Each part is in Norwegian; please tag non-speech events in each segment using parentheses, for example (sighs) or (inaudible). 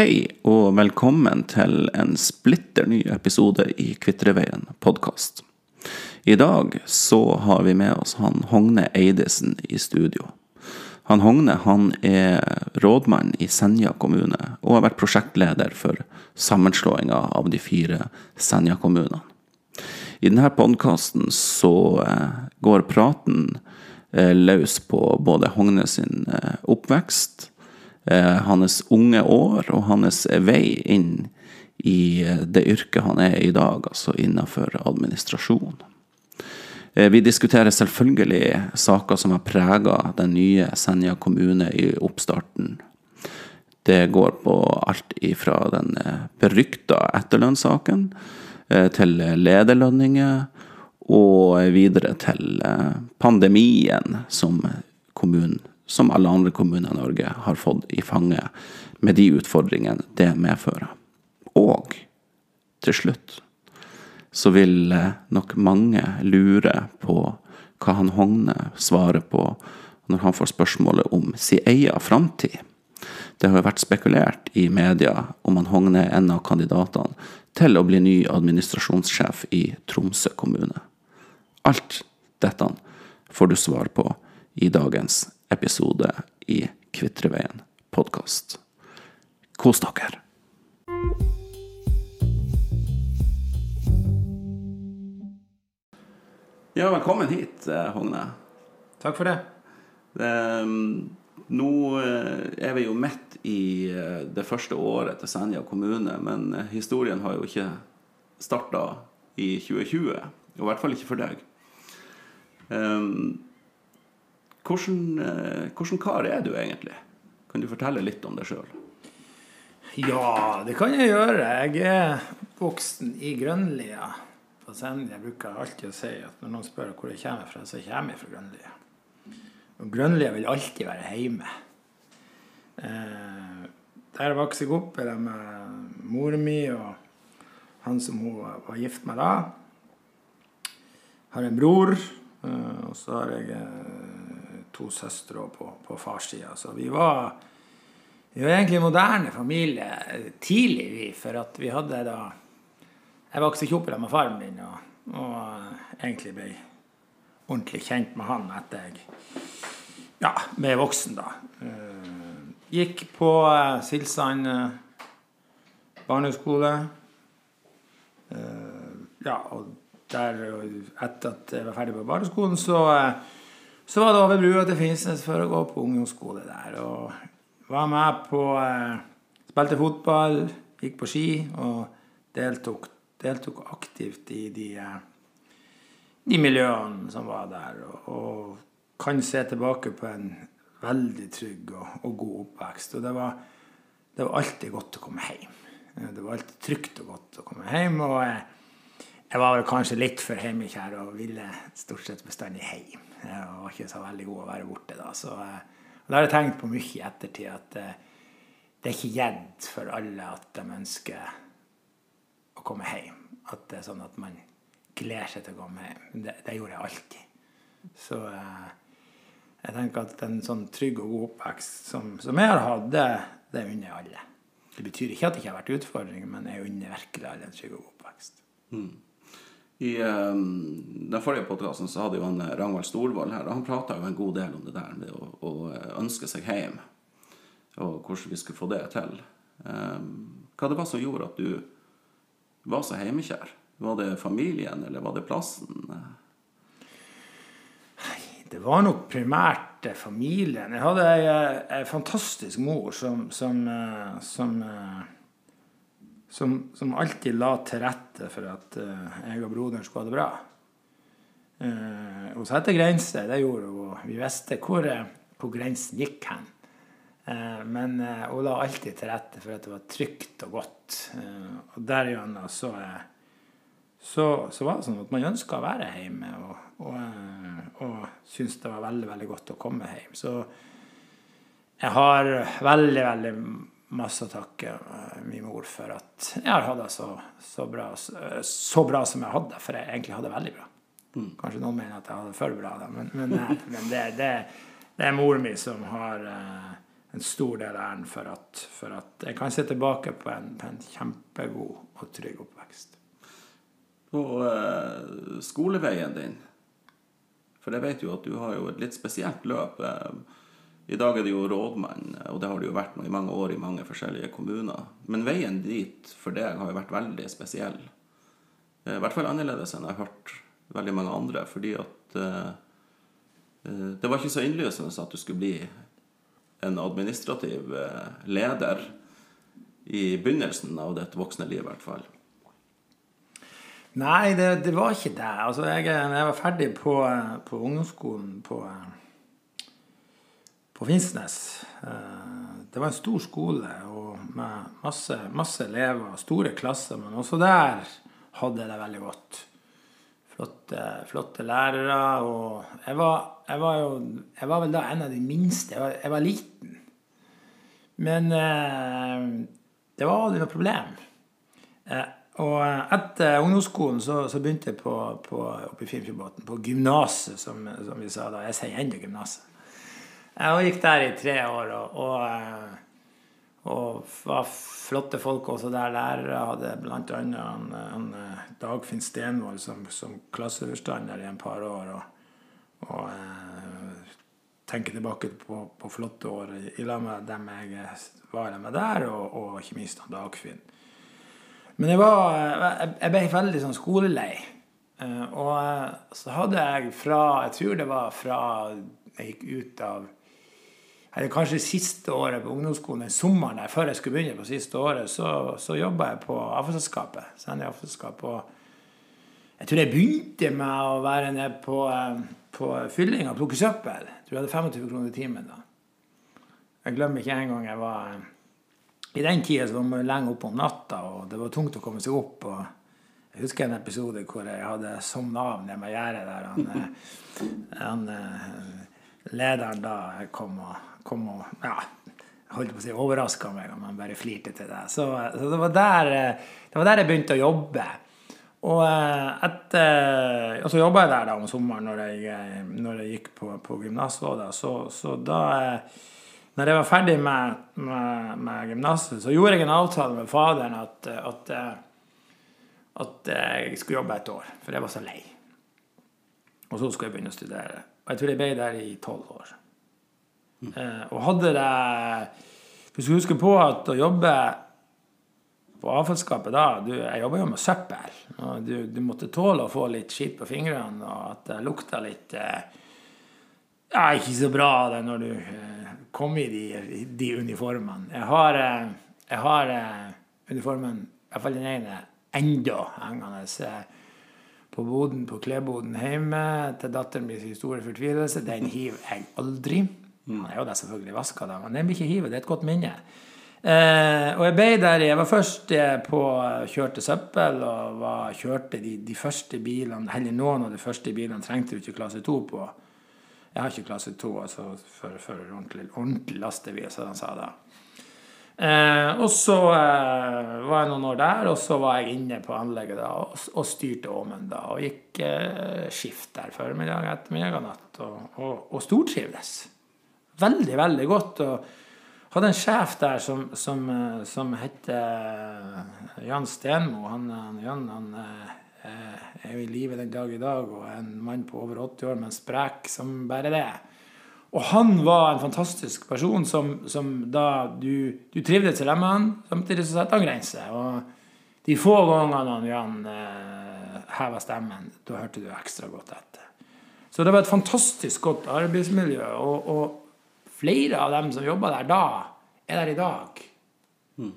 Hei og velkommen til en splitter ny episode i Kvitreveien podkast. I dag så har vi med oss han Hogne Eidesen i studio. Han Hogne han er rådmann i Senja kommune og har vært prosjektleder for sammenslåinga av de fire Senja-kommunene. I denne podkasten så eh, går praten eh, løs på både Hogne sin eh, oppvekst, hans unge år og hans vei inn i det yrket han er i dag, altså innenfor administrasjon. Vi diskuterer selvfølgelig saker som har prega den nye Senja kommune i oppstarten. Det går på alt ifra den berykta etterlønnssaken Eh, til lederlønninger, og videre til eh, pandemien som kommunen, som alle andre kommuner i Norge, har fått i fanget med de utfordringene det medfører. Og til slutt så vil eh, nok mange lure på hva han Hogne svarer på når han får spørsmålet om sin egen framtid. Det har jo vært spekulert i media om han Hogne er en av kandidatene til å bli ny administrasjonssjef i Tromsø kommune. Alt dette får du svar på i dagens episode i Kvitreveien podkast. Kos dere! Ja, velkommen hit, eh, Hogne. Takk for det. um, nå eh, er vi jo midt i eh, det første året til Senja kommune, men historien har jo ikke starta i 2020. Og i hvert fall ikke for deg. Hvordan, hvordan kar er du egentlig? Kan du fortelle litt om deg sjøl? Ja, det kan jeg gjøre. Jeg er voksen i Grønlia på Senja. Jeg bruker alltid å si at når noen spør hvor jeg kommer fra, så kommer jeg fra Grønlia. Og Grønlia vil alltid være hjemme. Eh, der vokste jeg opp med mor mi og han som hun var gift med da. Har en bror, eh, og så har jeg eh, to søstre på, på farssida. Så vi var, vi var egentlig en moderne familie tidlig, vi. For at vi hadde da Jeg vokste ikke opp med faren min og, og egentlig ble ordentlig kjent med han etter jeg ja, ble voksen, da. Eh, gikk på uh, Silsand uh, barneskole. Ja, og der, etter at jeg var ferdig på barneskolen, så, så var det over brua til Finnsnes for å gå på ungdomsskole der. Og var med på Spilte fotball, gikk på ski og deltok, deltok aktivt i de, de miljøene som var der. og, og kan se tilbake på en veldig trygg og, og god oppvekst. Og det var, det var, alltid godt å komme hjem. Det var alltid trygt og godt å komme hjem. Og jeg, jeg var vel kanskje litt for hjemmekjær og ville stort sett bestandig hjem. Jeg var ikke så veldig god å være borte da. Så eh, da har jeg tenkt på mye i ettertid at eh, det er ikke gjedd for alle at de ønsker å komme hjem. At det er sånn at man gleder seg til å komme hjem. Det, det gjorde jeg alltid. Så jeg tenker at en sånn trygg og god oppvekst som, som jeg har hatt, det, det unner alle. Det betyr ikke at det ikke har vært utfordringer, men jeg unner virkelig alle en trygg og god oppvekst. Mm. I um, den forrige podkasten hadde jo han eh, Ragnvald Storvold her, han prata jo en god del om det der med å, å eh, ønske seg hjem, og hvordan vi skulle få det til. Um, hva det var som gjorde at du var så heimekjær? Var det familien, eller var det plassen? Det var nok primært eh, familien. Jeg hadde ei, fantastisk mor som som, som som, som, alltid la til rette for at jeg og broderen skulle ha det bra. Hun satte grenser, det gjorde hun. Vi visste hvor, hvor grensen gikk hen. Men hun la alltid til rette for at det var trygt og godt. Og derigjennom så, så, så var det sånn at man ønska å være hjemme. og og, eh, og syntes det var veldig, veldig godt å komme hjem. Så jeg har veldig, veldig masse takk takke eh, min mor for at jeg har hatt det så, så, bra, så bra som jeg hadde. For jeg egentlig hadde det veldig bra. Mm. Kanskje noen mener at jeg hadde det for bra, da. men, men, (laughs) men det, det, det, er moren min som har uh, en stor del av æren for for at jeg kan se tilbake på en, på en kjempegod og trygg oppvekst. På uh, skoleveien din, for jeg vet jo at du har jo et litt spesielt løp. Eh, I dag er det jo rådmann, og det har det jo vært i mange år i mange forskjellige kommuner. Men veien dit for deg har jo vært veldig spesiell. Eh, I hvert fall annerledes enn jeg har hørt veldig mange andre, fordi at eh, det var ikke så innlysende at du skulle bli en administrativ leder i begynnelsen av ditt voksne liv, i hvert fall. Nei, det, det var ikke det. Altså, jeg, jeg var ferdig på, på ungdomsskolen på, på Finnsnes eh, Det var en stor skole med masse, masse elever, store klasser, men også der hadde jeg det veldig godt. Flotte, flotte lærere. Og jeg var, jeg var jo Jeg var vel da en av de minste. Jeg var, jeg var liten. Men eh, det var aldri noe problem. Eh, og etter ungdomsskolen så, så begynte jeg på, på, oppe i Finnfjordbotn, på gymnaset, som, som, vi sa da. Jeg sier ennå gymnaset. Jeg gikk der i tre år og, og, og var flotte folk også der. Lærere hadde bl.a. Han, han, Dagfinn Stenvold som, som klasseforstander i en par år. Og, og eh, tenker tilbake på, på flotte år i lag med dem jeg var med der, og, og ikke minst Dagfinn. Men jeg, var, jeg ble veldig sånn skolelei. Og så hadde jeg fra Jeg tror det var fra jeg gikk ut av eller kanskje siste året på ungdomsskolen, den sommeren der, før jeg skulle begynne på siste året, så, så jobba jeg på avfallsselskapet. Senja avfallsselskap. Og jeg tror jeg begynte med å være nede på, på fylling og plukke søppel. Jeg tror jeg hadde 25 kroner i timen da. Jeg glemmer ikke en gang jeg var i den tida var man lenge oppe om natta, og det var tungt å komme seg opp. og Jeg husker en episode hvor jeg hadde sovna av nede med gjerdet der. Han, han, lederen da kom og, kom og ja, holdt på å si overraska meg, om han bare flirte til det. Så, så det, var der, det, var der, jeg begynte å jobbe. Og, etter, og så jobba jeg der da om sommeren når jeg, når jeg gikk på, på gymnaset. Så, så da når jeg var ferdig med, med, med gymnaset, så gjorde jeg en avtale med faderen at, at, at, jeg skulle jobbe et år. For jeg var så lei. Og så skulle jeg begynne å studere. Og jeg tror jeg ble der i tolv år. Eh, og hadde det Du skal huske på at å jobbe på avfallsskapet da du, Jeg jobba jo med søppel. og du, du, måtte tåle å få litt skitt på fingrene, og at det lukta litt eh, Ja, ikke så bra det når du eh, kom i de, de uniformene. Jeg har, jeg har uniformen, i hvert fall den ene, enda hengende på boden, på klesboden hjemme til datteren min store fortvilelse. Den hiver jeg aldri. Han er jo da selvfølgelig vaska, men den blir ikke hivet. Det er et godt minne. Eh, og jeg ble der, jeg var først på kjørte søppel og var, kjørte de, de, første bilene Heller noen av de første bilene trengte du ikke klasse 2 på. Jeg har ikke klasse 2 altså for, for ordentlig, ordentlig lastebil, som de sa da. Eh, og så eh, var jeg noen år der, og så var jeg inne på anlegget da, og, og styrte Åmen da. Og gikk eh, skift der formiddag, ettermiddag og natt. Og, og, og stortrivdes. Veldig, veldig godt. Og hadde en sjef der som, som, eh, som het Jan Stenmo. Han, Jan han, er jo i live den dag i dag og er en mann på over 80 år, men sprek som bare det. Og han var en fantastisk person som, som da du, du trivdes med han, samtidig så satte han grenser. Og de få gangene han Jan eh, heva stemmen, da hørte du ekstra godt etter. Så det var et fantastisk godt arbeidsmiljø, og, og flere av dem som jobba der da, er der i dag. Mm.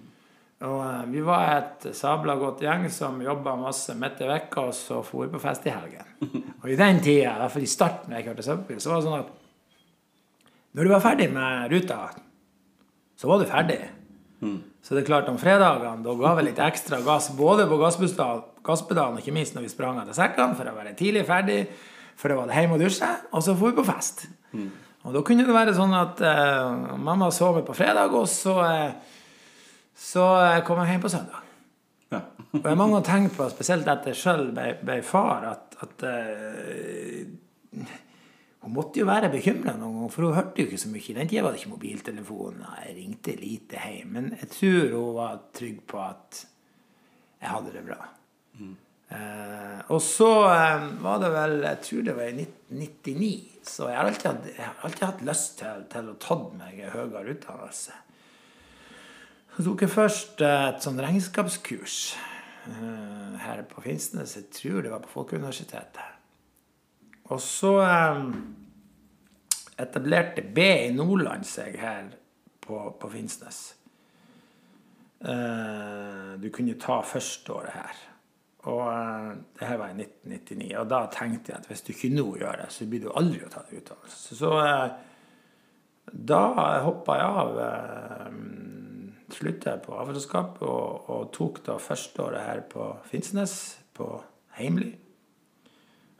Og uh, vi var et sabla godt gjeng som jobba masse midt i vekka og så for på fest i helgen. (laughs) Og i den tida, i hvert fall i starten da jeg kjørte søppelbil, så var det sånn at når du var ferdig med ruta, så var du ferdig. Mm. Så det er klart, om fredagene da ga vi litt ekstra gass både på gasspedalen og ikke minst når vi sprang etter sekkene for å være tidlig ferdig, for da var det hjemme og dusje, og så for vi på fest. Mm. Og da kunne det være sånn at eh, mamma sov på fredag, og så eh, så kom jeg hjem på søndag. Ja. og jeg har mange ganger tenkt på, spesielt etter sjøl ble, ble, far, at, at eh, hun måtte jo være bekymra noen ganger, for hun hørte jo ikke så mye. I den tida var det ikke mobiltelefon. Jeg ringte lite hjem. Men jeg tror hun var trygg på at jeg hadde det bra. Mm. Eh, og så eh, var det vel Jeg tror det var i 1999. Så jeg har alltid hatt, har alltid hatt lyst til, til å ta meg høyere utdannelse. Så tok jeg først et sånn regnskapskurs eh, her på Finnsnes. Jeg tror det var på Folkeuniversitetet. Og så eh, etablerte B i Nordland seg her på, på Finnsnes. Eh, du kunne ta førsteåret her. Og eh, det her var i 1999. Og da tenkte jeg at hvis du ikke nå gjør det, så blir du aldri å ta utdannelse. Så eh, da hoppa jeg av. Eh, slutta på avfallsselskap og, og, tok da førsteåret her på Finnsnes, på Heimly.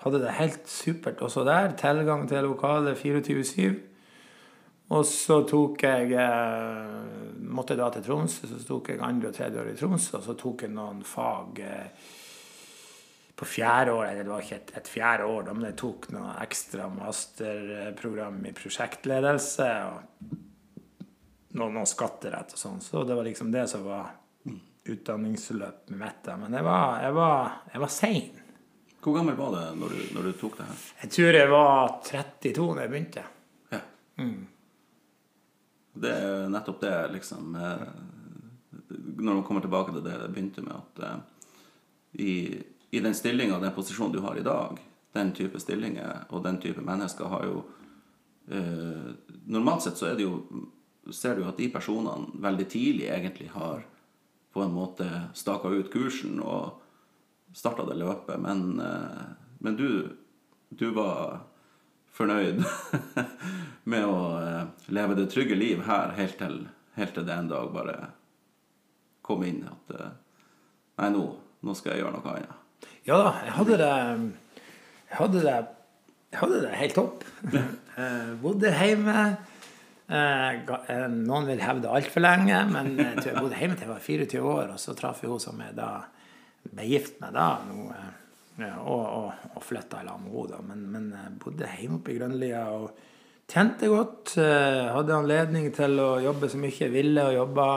Hadde det helt supert også der. Tilgang til lokale 24-7. Og så tok jeg Måtte da til Tromsø, så tok jeg andre og tredje år i Tromsø. Og så tok jeg noen fag på fjerde år, eller det var ikke et, et fjerde år, da, men jeg tok noe ekstra masterprogram i prosjektledelse og noen, noen skatterett og sånn. Så det var liksom det som var utdanningsløpet mitt. Men jeg var, jeg var, jeg var sein. Hvor gammel var det når du, når du, tok det her? Jeg tror jeg var 32 da jeg begynte. Ja. Mm. Det er nettopp det, liksom eh, Når man kommer tilbake til det det begynte med, at eh, i i den stillinga og den posisjonen du har i dag, den type stillinger og den type mennesker har jo eh, Normalt sett så er det jo ser du at de personene veldig tidlig egentlig har på en måte staka ut kursen og starta det løpet, men, eh, men du, du var fornøyd (laughs) med å eh, leve det trygge liv her helt til, helt til det en dag bare kom inn at eh, Nei, nå, nå skal jeg gjøre noe annet. Ja da, jeg hadde det Jeg hadde det, jeg hadde det helt topp. Jeg bodde hjemme. Eh, noen vil hevde altfor lenge, men jeg bodde hjemme til jeg var 24 år. Og så traff jeg henne som jeg da ble gift med da, og, og, og flytta i lag med henne. Men, men jeg bodde hjemme oppe i Grønlia og tjente godt. Eh, hadde anledning til å jobbe så mye jeg ville, og jobba.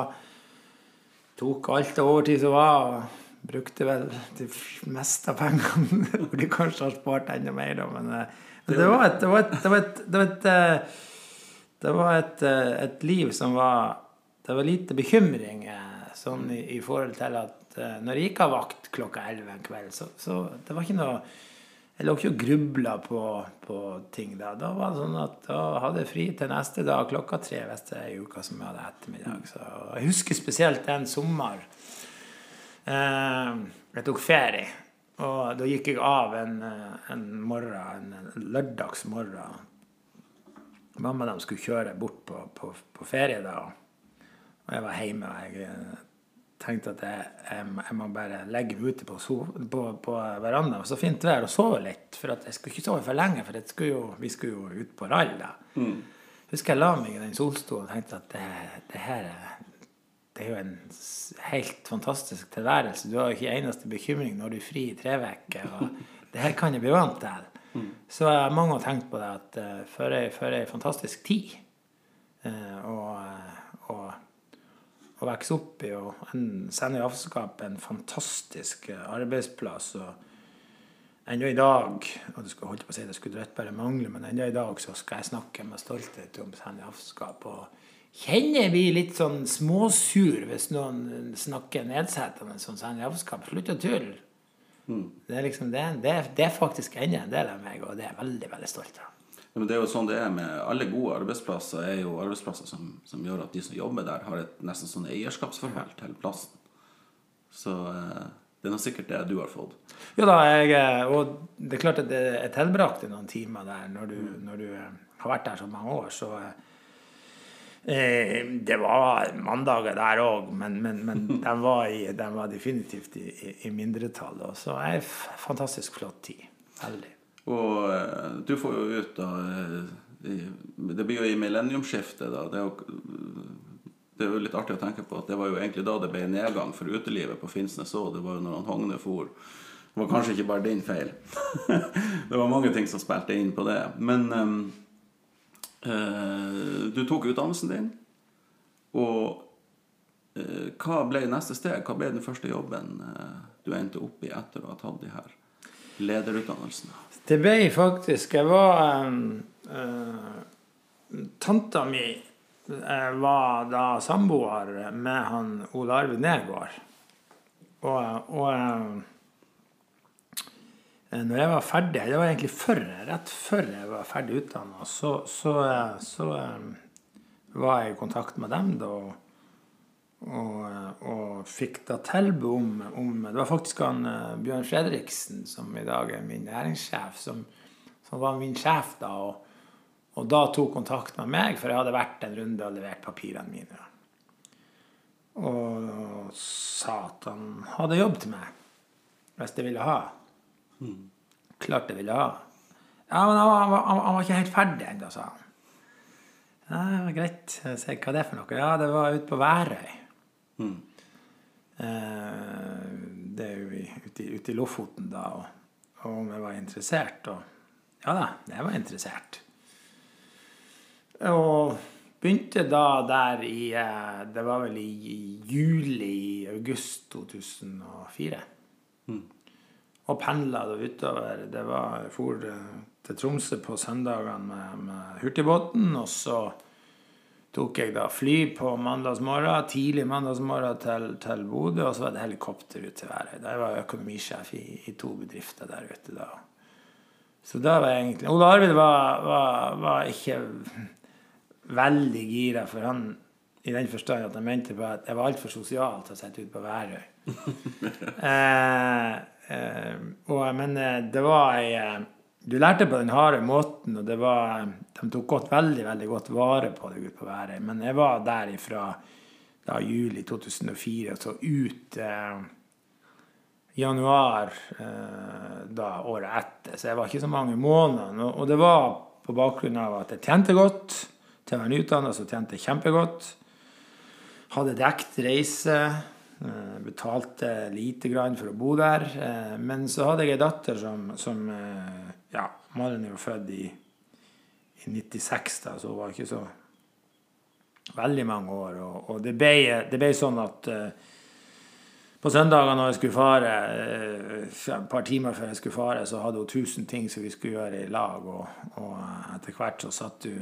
Tok alt av overtid som var. og brukte vel det meste av pengene. (laughs) Burde kanskje ha spart enda mer, da, men, eh, det var et, det var et, det var et, det var et, eh, eh, liv som var Det var lite bekymring sånn i, i, forhold til at når jeg gikk av vakt klokka elleve en kveld, så, så det var ikke noe jeg lå ikke og grubla på, på, ting da. Da var det sånn at da hadde jeg fri til neste dag klokka tre hvis det er i uka som jeg hadde ettermiddag. Så jeg husker spesielt en sommer jeg tok ferie. Og da gikk jeg av en, eh, en morgen, en lørdagsmorgen. Mamma de skulle kjøre bort på, på, på, ferie da. Og jeg var hjemme. og Jeg eh, tenkte at jeg, jeg, jeg må bare legge meg ute på, på, på verandaen. Så fint vær og sove litt. For jeg skulle ikke sove for lenge, for skulle jo, vi skulle jo ut på rall da. Mm. Husker jeg la meg i den solstolen og tenkte at det, det her det er jo en helt fantastisk tilværelse. Du har jo ikke eneste bekymring når du er fri i tre uker. Og (laughs) det her kan jeg bli vant til. Så mange har tenkt på det at uh, for ei fantastisk tid uh, å vokse opp i og en Senja Avskap en fantastisk uh, arbeidsplass. og Ennå i dag og du skulle holde på å si det skulle rett bare mangle, men ennå i dag så skal jeg snakke med stolthet om Senja Avskap. og kjenner jeg blir litt sånn småsur hvis noen snakker nedsettende sånn sandjavskap. Slutt å tulle. Mm. Det, er liksom, det, det, det er faktisk ennå en del av meg, og det er jeg veldig veldig stolt av. Ja, men det er jo sånn det er med Alle gode arbeidsplasser er jo arbeidsplasser som, som gjør at de som jobber der, har et nesten sånn eierskapsforhold til plassen. Så eh, det er nå sikkert det du har fått. Jo da, jeg, eh, og det er klart at jeg tilbrakte noen timer der når du, mm. når du eh, har vært der så mange år. så Eh, det var mandager der òg, men, men, men (laughs) de, var i, de, var definitivt i, i, i mindretall. Og så er det fantastisk flott tid. Veldig. Og eh, du får jo ut da eh, Det blir jo i millenniumsskiftet, da. Det er, jo, det er jo litt artig å tenke på at det var jo egentlig da det ble nedgang for utelivet på Finnsnes òg. Det var jo når han Hogne for Det var kanskje ikke bare din feil. (laughs) det var mange ting som spilte inn på det. Men um, du tok utdannelsen din, og uh, hva ble neste steg? Hva ble den første jobben uh, du endte opp i etter å ha tatt de her lederutdannelsene? Det ble faktisk Jeg var Tanta mi var da samboer med han Ole Arvid Nergård. Og, og Eh, når jeg var ferdig Det var egentlig før, rett før jeg var ferdig utdanna, så, så, så, eh, var jeg i kontakt med dem da. Og, og fikk da tilbud om, om, Det var faktisk han eh, Bjørn Fredriksen, som i dag er min næringssjef, som, som var min sjef da. Og, og, da tok kontakt med meg, for jeg hadde vært en runde og levert papirene mine. Og sa at han hadde jobb til meg hvis jeg ville ha. Mm. Klart det ville ha. Ja, men han, han, han var ikke helt ferdig ennå, sa han. Ja, det var greit. Se hva det er for noe. Ja, det var ute på Værøy. Mm. Eh, det er jo ute, ute i Lofoten, da. Og, og om jeg var interessert. Og ja da, jeg var interessert. Og begynte da der i eh, Det var vel i juli-august 2004. Mm og pendla utover. Det var, Jeg for eh, til Tromsø på søndagene med, med hurtigbåten. Og så tok jeg da fly på mandagsmorgen, tidlig mandagsmorgen til, til Bodø. Og så var det helikopter ut til Værøy. Jeg var økonomisjef i, i, to bedrifter der ute da. Så da var jeg egentlig Ole Arvid var, var, var ikke veldig gira, for han i den forstand at han mente på at jeg var altfor sosial til å sitte ute på Værøy. (laughs) Eh, og, men eh, det var ei eh, Du lærte på den harde måten, og det var De tok godt, veldig, veldig godt vare på deg ute på Værøy. Men jeg var der ifra da, juli 2004 og så ut eh, januar eh, da året etter. Så jeg var ikke så mange måneder. Og, og det var på bakgrunn av at jeg tjente godt. Til å være nyutdanna så tjente jeg kjempegodt. Hadde dekt reise. Eh, betalte lite grann for å bo der. Eh, men så hadde jeg ei datter som, som eh, Ja, Maren er jo født i, i 96, da, så hun var ikke så veldig mange år. Og, og det, ble, sånn at på søndager når jeg skulle fare, et par timer før jeg skulle fare, så hadde hun tusen ting som vi skulle gjøre i lag. Og, og etter hvert så satt du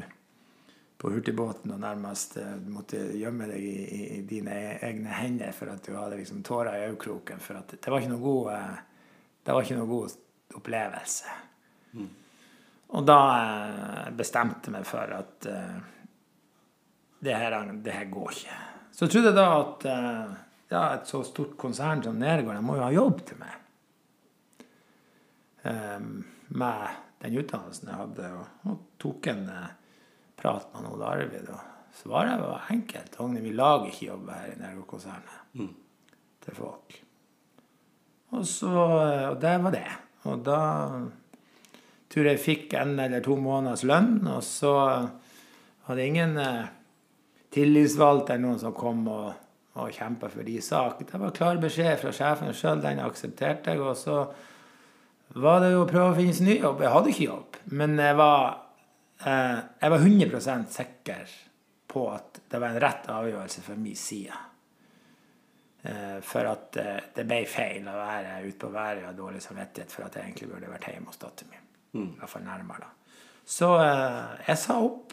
på hurtigbåten og nærmest uh, måtte gjemme deg i, i, i, dine egne hender for at du hadde liksom tårer i øyekroken. For at det var ikke noe god, uh, det var ikke noe god opplevelse. Mm. Og da uh, bestemte jeg meg for at det her, det, her, går ikke. Så jeg trodde da at ja, et så stort konsern som Nergård må jo ha jobb til meg. med den utdannelsen jeg hadde, og, og tok en prat med Ole Arvid. Og svaret var enkelt. Hogne, vi lager ikke jobb her i Nergo-konsernet mm. til folk. Og så Og det var det. Og da tror jeg fikk en eller to måneders lønn, og så hadde ingen tillitsvalgte eller noen som kom og, og kjempa for de sak. Det var klar beskjed fra sjefen sjøl, den aksepterte jeg. Og så var det jo å prøve å finne seg ny jobb. Jeg hadde ikke jobb, men jeg var Eh, jeg var 100% sikker på at det var en rett avgjørelse fra min side. Eh, for at eh, det ble feil å være ute på været og ha dårlig samvittighet for at jeg egentlig burde vært hjemme hos datteren min. Mm. I hvert fall nærmere, da. Så jeg sa opp.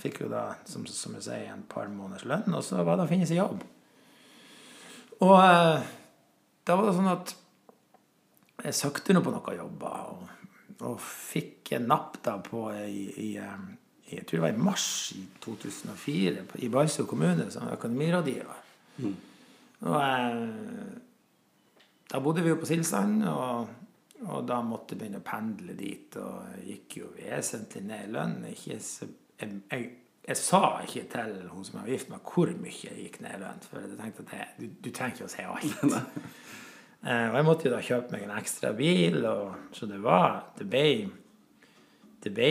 Fikk jo da, som, som jeg sier, en par måneders lønn. Og så var det å finne seg jobb. Og da var det sånn at jeg søkte nå på noen jobber. og og fikk en napp da på i, i, Jeg tror det var i mars i 2004 i Balsø kommune som økonomirådgiver. Mm. Og eh, da bodde vi jo på Silsand, og, og, da måtte jeg begynne å pendle dit. Og jeg gikk jo vesentlig ned i lønn. Jeg, jeg, jeg, sa ikke til hun som var gift meg, hvor mye jeg gikk ned i lønn. For jeg tenkte at jeg, du, du trenger ikke å si alt. (laughs) Eh, og jeg måtte jo da kjøpe meg en ekstra bil, og, så det var Det ble, det ble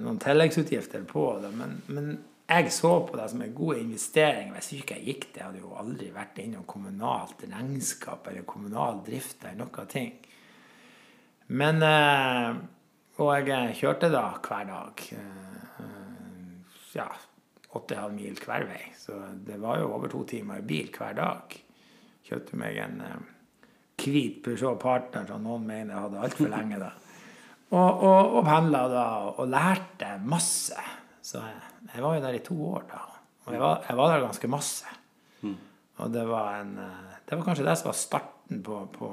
noen tilleggsutgifter på det. Men, men, jeg så på det som en god investering. Hvis ikke jeg gikk det, hadde jo aldri vært innom kommunalt regnskap eller kommunal drift eller noe ting. Men eh, Og jeg kjørte da hver dag. eh, Ja, åtte halv mil hver vei. Så det var jo over to timer i bil hver dag. Kjøpte meg en eh, hvit Peugeot Partner som noen mener jeg hadde altfor lenge. da. Og, og, og pendla da og lærte masse. Så jeg, jeg var jo der i to år da. Og jeg var, jeg var der ganske masse. Og det var en Det var kanskje det som var starten på, på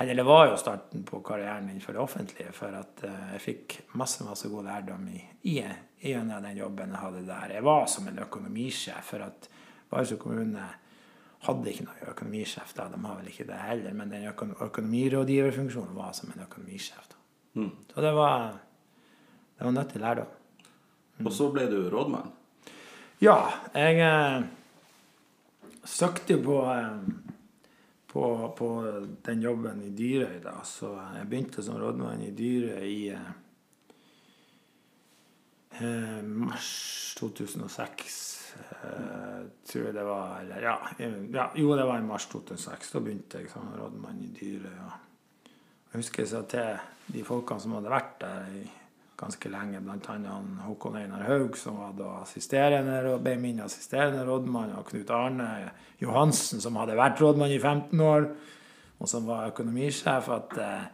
Eller det var jo starten på karrieren min for det offentlige. For at eh, jeg fikk masse masse god lærdom i, i, gjennom den jobben jeg hadde der. Jeg var som en økonomisjef, for at Balsø kommune hadde ikke noen økonomisjef da. De har vel ikke det heller, men den økonom økonomirådgiverfunksjonen var som en økonomisjef. da. Mm. Så det var, det var nyttig lærdom. Og så ble du rådmann. Ja, jeg eh, søkte på, eh, på, på den jobben i Dyrøy, da. Så jeg begynte som rådmann i Dyrøy i eh, eh, mars 2006. Eh, tror jeg det var Eller ja, ja, jo, det var i mars 2006. Da begynte jeg som rådmann i Dyrøy. Ja. Jeg husker jeg sa til de folkene som hadde vært der i ganske lenge, bl.a. Håkon Einar Haug, som var da assisterende, ble min assisterende rådmann, og Knut Arne Johansen, som hadde vært rådmann i 15 år, og som var økonomisjef, at eh,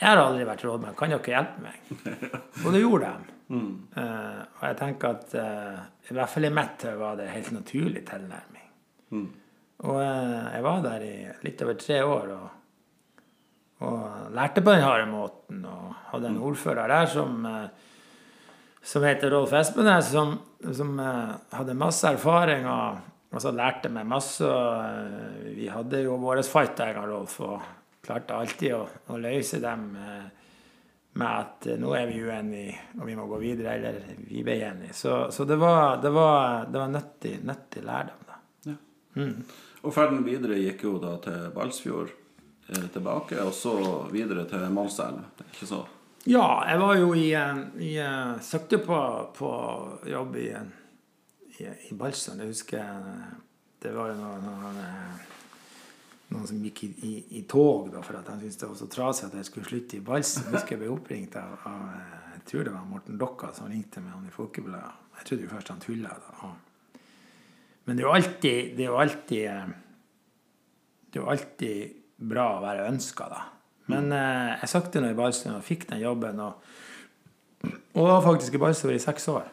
jeg har aldri vært rådmann, kan dere hjelpe meg? (laughs) Og det gjorde de. Eh, og jeg tenker at uh, i hvert fall i mitt hode var det en helt naturlig tilnærming. Og uh, jeg var der i litt over tre år. og og lærte på den harde måten. Og hadde en ordfører der som, som heter Rolf Espenes, som, som hadde masse erfaring og, så lærte meg masse. Vi hadde jo våre fighter, Rolf, og klarte alltid å, å løse dem eh, med at eh, nå er vi uenige og vi må gå videre, eller vi ble enige. Så, så det var, det var, det var nyttig, nyttig lærdom. da. Ja. Og ferden videre gikk jo da til Balsfjord eh, tilbake, og så videre til Målselv. Det er Ikke så? Ja, jeg var jo i, i Søkte på, på jobb i, i, i Balsfjord. Jeg husker det var jo noe, noe noen som gikk i, i, i tog da, for at han syntes det var så trasig at jeg skulle slutte i balsen. Jeg husker jeg ble oppringt av, av eh, jeg tror det var Morten Dokka som ringte med han i Folkebladet. Jeg trodde jo først han tulla. da. Men det er jo alltid, det er jo alltid eh, det er jo alltid bra å være ønska, da. Men eh, jeg søkte nå i Balstuen og fikk den jobben. Og, og var faktisk i Balstuen i seks år.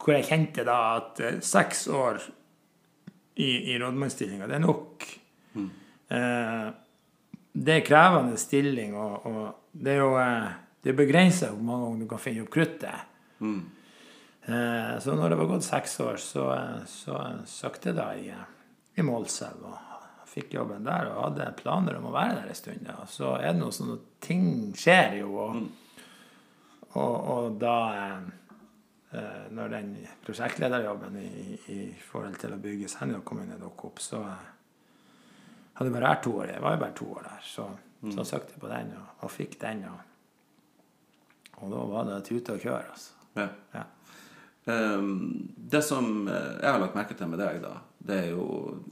Hvor jeg kjente da at eh, seks år i, i rådmannsstillinga, det er nok. Eh, det er krevende stilling, og, og det er jo eh, det er begrensa hvor mange ganger du kan finne opp kruttet. Eh, så når det var gått seks år, så, eh, så søkte jeg da i, eh, i Målselv og fikk jobben der og hadde planer om å være der en stund. Og Så er det noe sånn at ting skjer jo, og, og, og da eh, eh, Når den prosjektlederjobben i, i forhold til å bygge Senja kommune dukket opp, så eh, hadde jeg bare vært to år. Jeg var jo bare to år der. Så, så søkte jeg på den og, og fikk den. Og, og da var det tute og kjøre, altså. Ja. Ja. Um, det som eh, jeg har lagt merke til med deg, da, det er jo,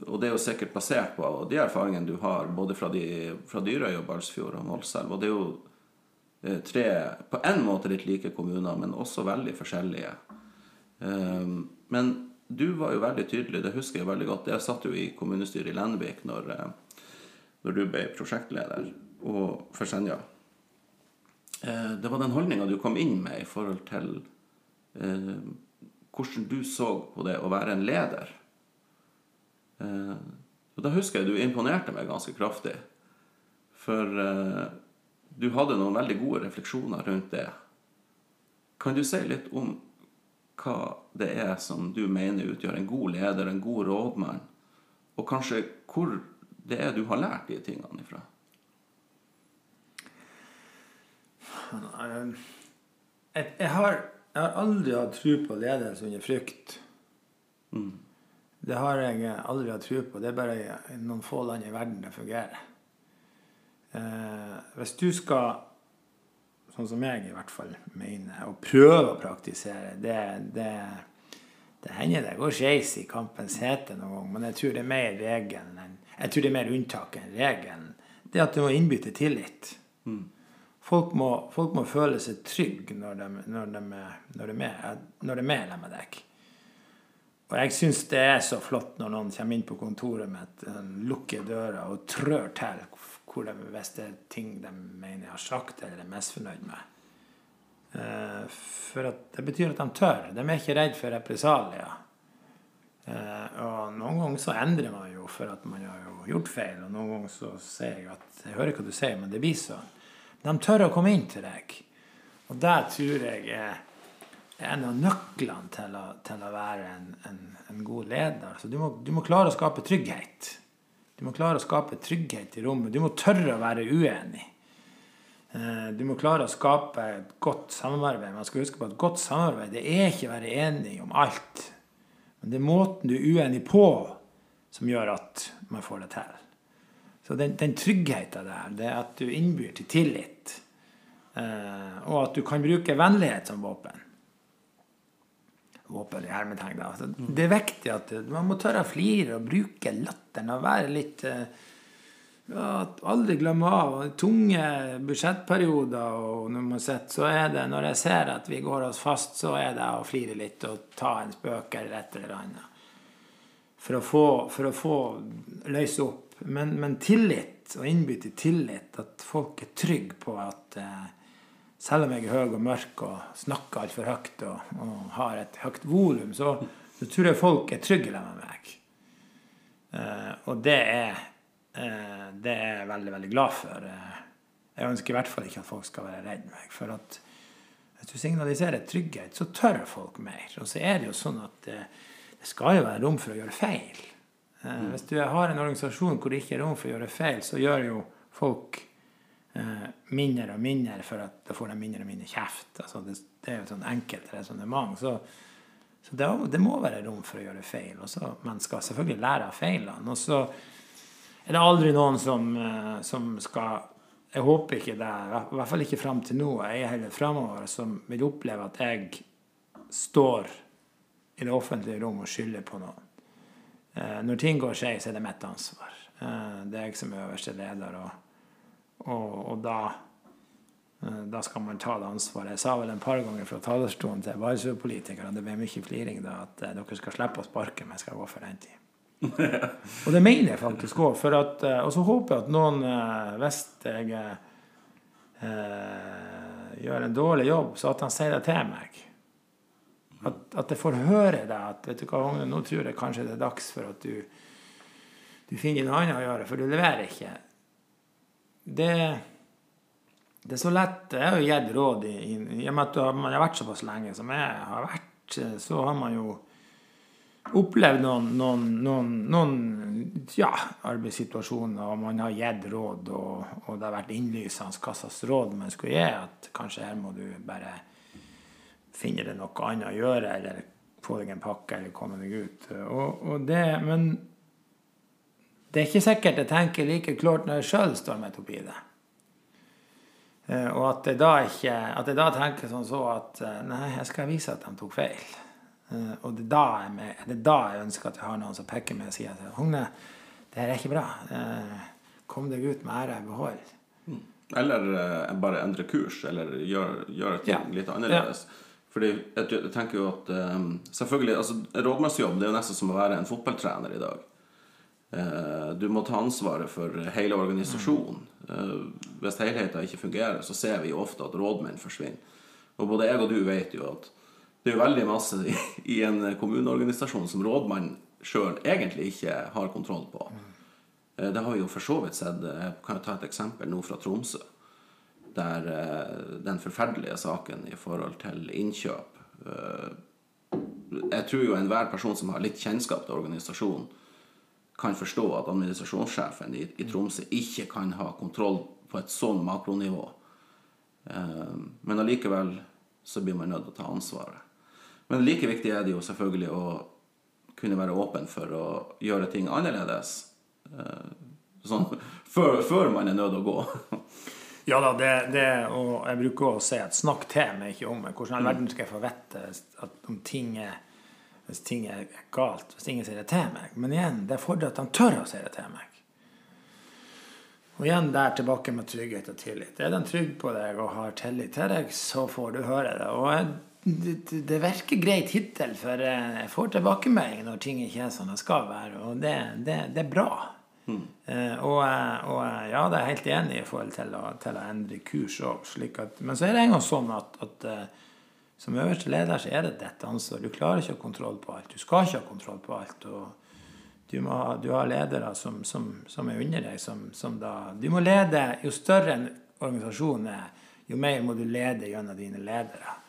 og det er jo sikkert basert på de erfaringene du har både fra, de, fra Dyrøy og Balsfjord og Målselv, og det er jo eh, tre på en måte litt like kommuner, men også veldig forskjellige. Ehm, men du var jo veldig tydelig, det husker jeg veldig godt. Jeg satt jo i kommunestyret i Lenvik når, eh, når du ble prosjektleder og for Senja. Eh, Det var den holdninga du kom inn med i forhold til eh, hvordan du så på det å være en leder. Eh, og da husker jeg du imponerte meg ganske kraftig. For eh, du hadde noen veldig gode refleksjoner rundt det. Kan du si litt om hva det er som du mener utgjør en god leder, en god rådmann, og kanskje hvor det er du har lært de tingene ifra? Jeg, har, jeg har aldri hatt tro på ledelse under frykt. Det har jeg aldri hatt tro på. Det er bare noen få land i verden det fungerer. Eh, hvis du skal, sånn som jeg i hvert fall mener, og prøve å praktisere, det, det, det hender det går skeis i kampens hete noen gang, men jeg tror det er mer regelen enn jeg tror det er mer unntak enn regelen. det at du må innby til tillit. Folk, må, folk må føle seg trygge når de, når de, når de, er, når de er med deg. Og jeg syns det er så flott når noen kommer inn på kontoret mitt, lukker døra og trør til hvor de, hvis det er ting de mener jeg har sagt eller er misfornøyd med. Eh, for at det betyr at de tør. De er ikke redd for represalier. Eh, og noen ganger så endrer man jo for at man har jo gjort feil, og noen ganger så sier jeg at jeg hører hva du sier, men det blir sånn. De tør å komme inn til deg. Og det tror jeg er en av nøklene til å, til å være en, en, en, god leder. Så du må, du må, klare å skape trygghet. Du må klare å skape trygghet i rommet. Du må tørre å være uenig. Eh, du må klare å skape et godt samarbeid. Man skal huske på at godt samarbeid det er ikke å være enig om alt. Men det er måten du er uenig på, som gjør at man får det til. Så den, den tryggheten der, det er at du innbyr til tillit. Eh, og at du kan bruke vennlighet som våpen. Våpen i hermetegn. Altså, det er viktig at man må tørre å flire og bruke latteren og være litt eh, ja, Aldri glemme av tunge budsjettperioder. Og når man sitter, så er det, når jeg ser at vi går oss fast, så er det å flire litt og ta en spøk eller et eller annet. For å få, for å få løse opp men, men, tillit, og innby til tillit, at folk er trygge på at eh, selv om jeg er høy og mørk og snakker altfor høyt og, og, har et høyt volum, så, så, tror jeg folk er trygge med meg. Eh, og det er, eh, det er jeg veldig, veldig glad for. Eh, jeg ønsker i hvert fall ikke at folk skal være redd meg. For at hvis du signaliserer trygghet, så tør folk mer. Og så er det jo sånn at det, eh, det skal jo være rom for å gjøre feil. Eh, hvis du har en organisasjon hvor det ikke er rom for å gjøre feil, så gjør jo folk eh, mindre og mindre for at da får de mindre og mindre kjeft. Altså det, det, er jo et sånn enkelt resonnement. Så, så det, det, må være rom for å gjøre feil. Også, man skal selvfølgelig lære av feilene. Og så er det aldri noen som, eh, som skal Jeg håper ikke det, i hvert fall ikke fram til nå, jeg er heller framover, som vil oppleve at jeg står i det offentlige rom og skylder på noen. Eh, når ting går skeis, er det mitt ansvar. Eh, det er jeg som er øverste leder, og, og, og da, eh, da skal man ta det ansvaret. Jeg sa vel en par ganger fra talerstolen til Balsø-politikerne, det ble mye fliring da, at dere skal slippe å sparke men jeg skal gå for den tid. (laughs) og det mener jeg faktisk òg. Og så håper jeg at noen, hvis jeg eh, gjør en dårlig jobb, så at han sier det til meg. At, at jeg får høre det. At vet du hva, nå tror jeg kanskje det er dags for at du, du finner noe annet å gjøre, for du leverer ikke. Det, det er så lett Jeg har jo gitt råd i, i og med at man har vært såpass lenge som jeg har vært, så har man jo opplevd noen, noen, noen, noen ja, arbeidssituasjoner, og man har gitt råd, og, og, det har vært innlysende hva slags råd man skulle gi. At kanskje her må du bare finne deg noe annet å gjøre, eller få deg en pakke, eller komme deg ut. Og, og det, men det er ikke sikkert jeg tenker like klart når jeg sjøl står midt oppi det. Eh, og at jeg, da ikke, at jeg da tenker sånn så at eh, nei, jeg skal vise at de tok feil. Eh, og det er, da jeg, det er da jeg ønsker at jeg har noen som peker meg og sier at Hogne, det her er ikke bra. Kom deg ut med ære i behold. Mm. Eller bare endre kurs, eller gjøre gjør ting ja. litt annerledes. Ja. Fordi jeg, tenker jo at selvfølgelig, altså Rådmannsjobb det er jo nesten som å være en fotballtrener i dag. Uh, du må ta ansvaret for hele organisasjonen. Uh, hvis helheten ikke fungerer, så ser vi ofte at rådmenn forsvinner. Og både jeg og du vet jo at det er veldig masse i, en kommuneorganisasjon som rådmann sjøl egentlig ikke har kontroll på. Uh, det har vi jo for så vidt sett. Jeg kan jo ta et eksempel nå fra Tromsø der eh, den forferdelige saken i forhold til innkjøp eh, Jeg tror jo enhver person som har litt kjennskap til organisasjonen, kan forstå at administrasjonssjefen i, i Tromsø ikke kan ha kontroll på et sånn makronivå. Eh, men allikevel så blir man nødt til å ta ansvaret. Men like viktig er det jo selvfølgelig å kunne være åpen for å gjøre ting annerledes. Sånn (laughs) før, før man er nødt til å gå. (laughs) Ja da, det, det, og jeg bruker å si at snakk til meg ikke om. Hvordan i all verden skal jeg få vite om ting er, hvis ting er galt, hvis ingen sier det til meg? Men igjen, det fordrer at han tør å si det til meg. Og igjen der tilbake med trygghet og tillit. Er de trygg på deg og har tillit til deg, så får du høre det. Og det, det virker greit hittil, for jeg får tilbakemelding når ting ikke er som det skal være. Og det, det, det er bra. Mm. Eh, og, og, ja, det er helt enig i forhold til å, til å endre kurs òg. Men så er det en gang sånn at, at som øverste leder så er det ditt ansvar. Du klarer ikke å ha kontroll på alt. Du skal ikke ha kontroll på alt. du, må, du har ledere som, som, som, er under deg, som, som da Du må lede Jo større en organisasjon er, jo mer må du lede gjennom dine ledere.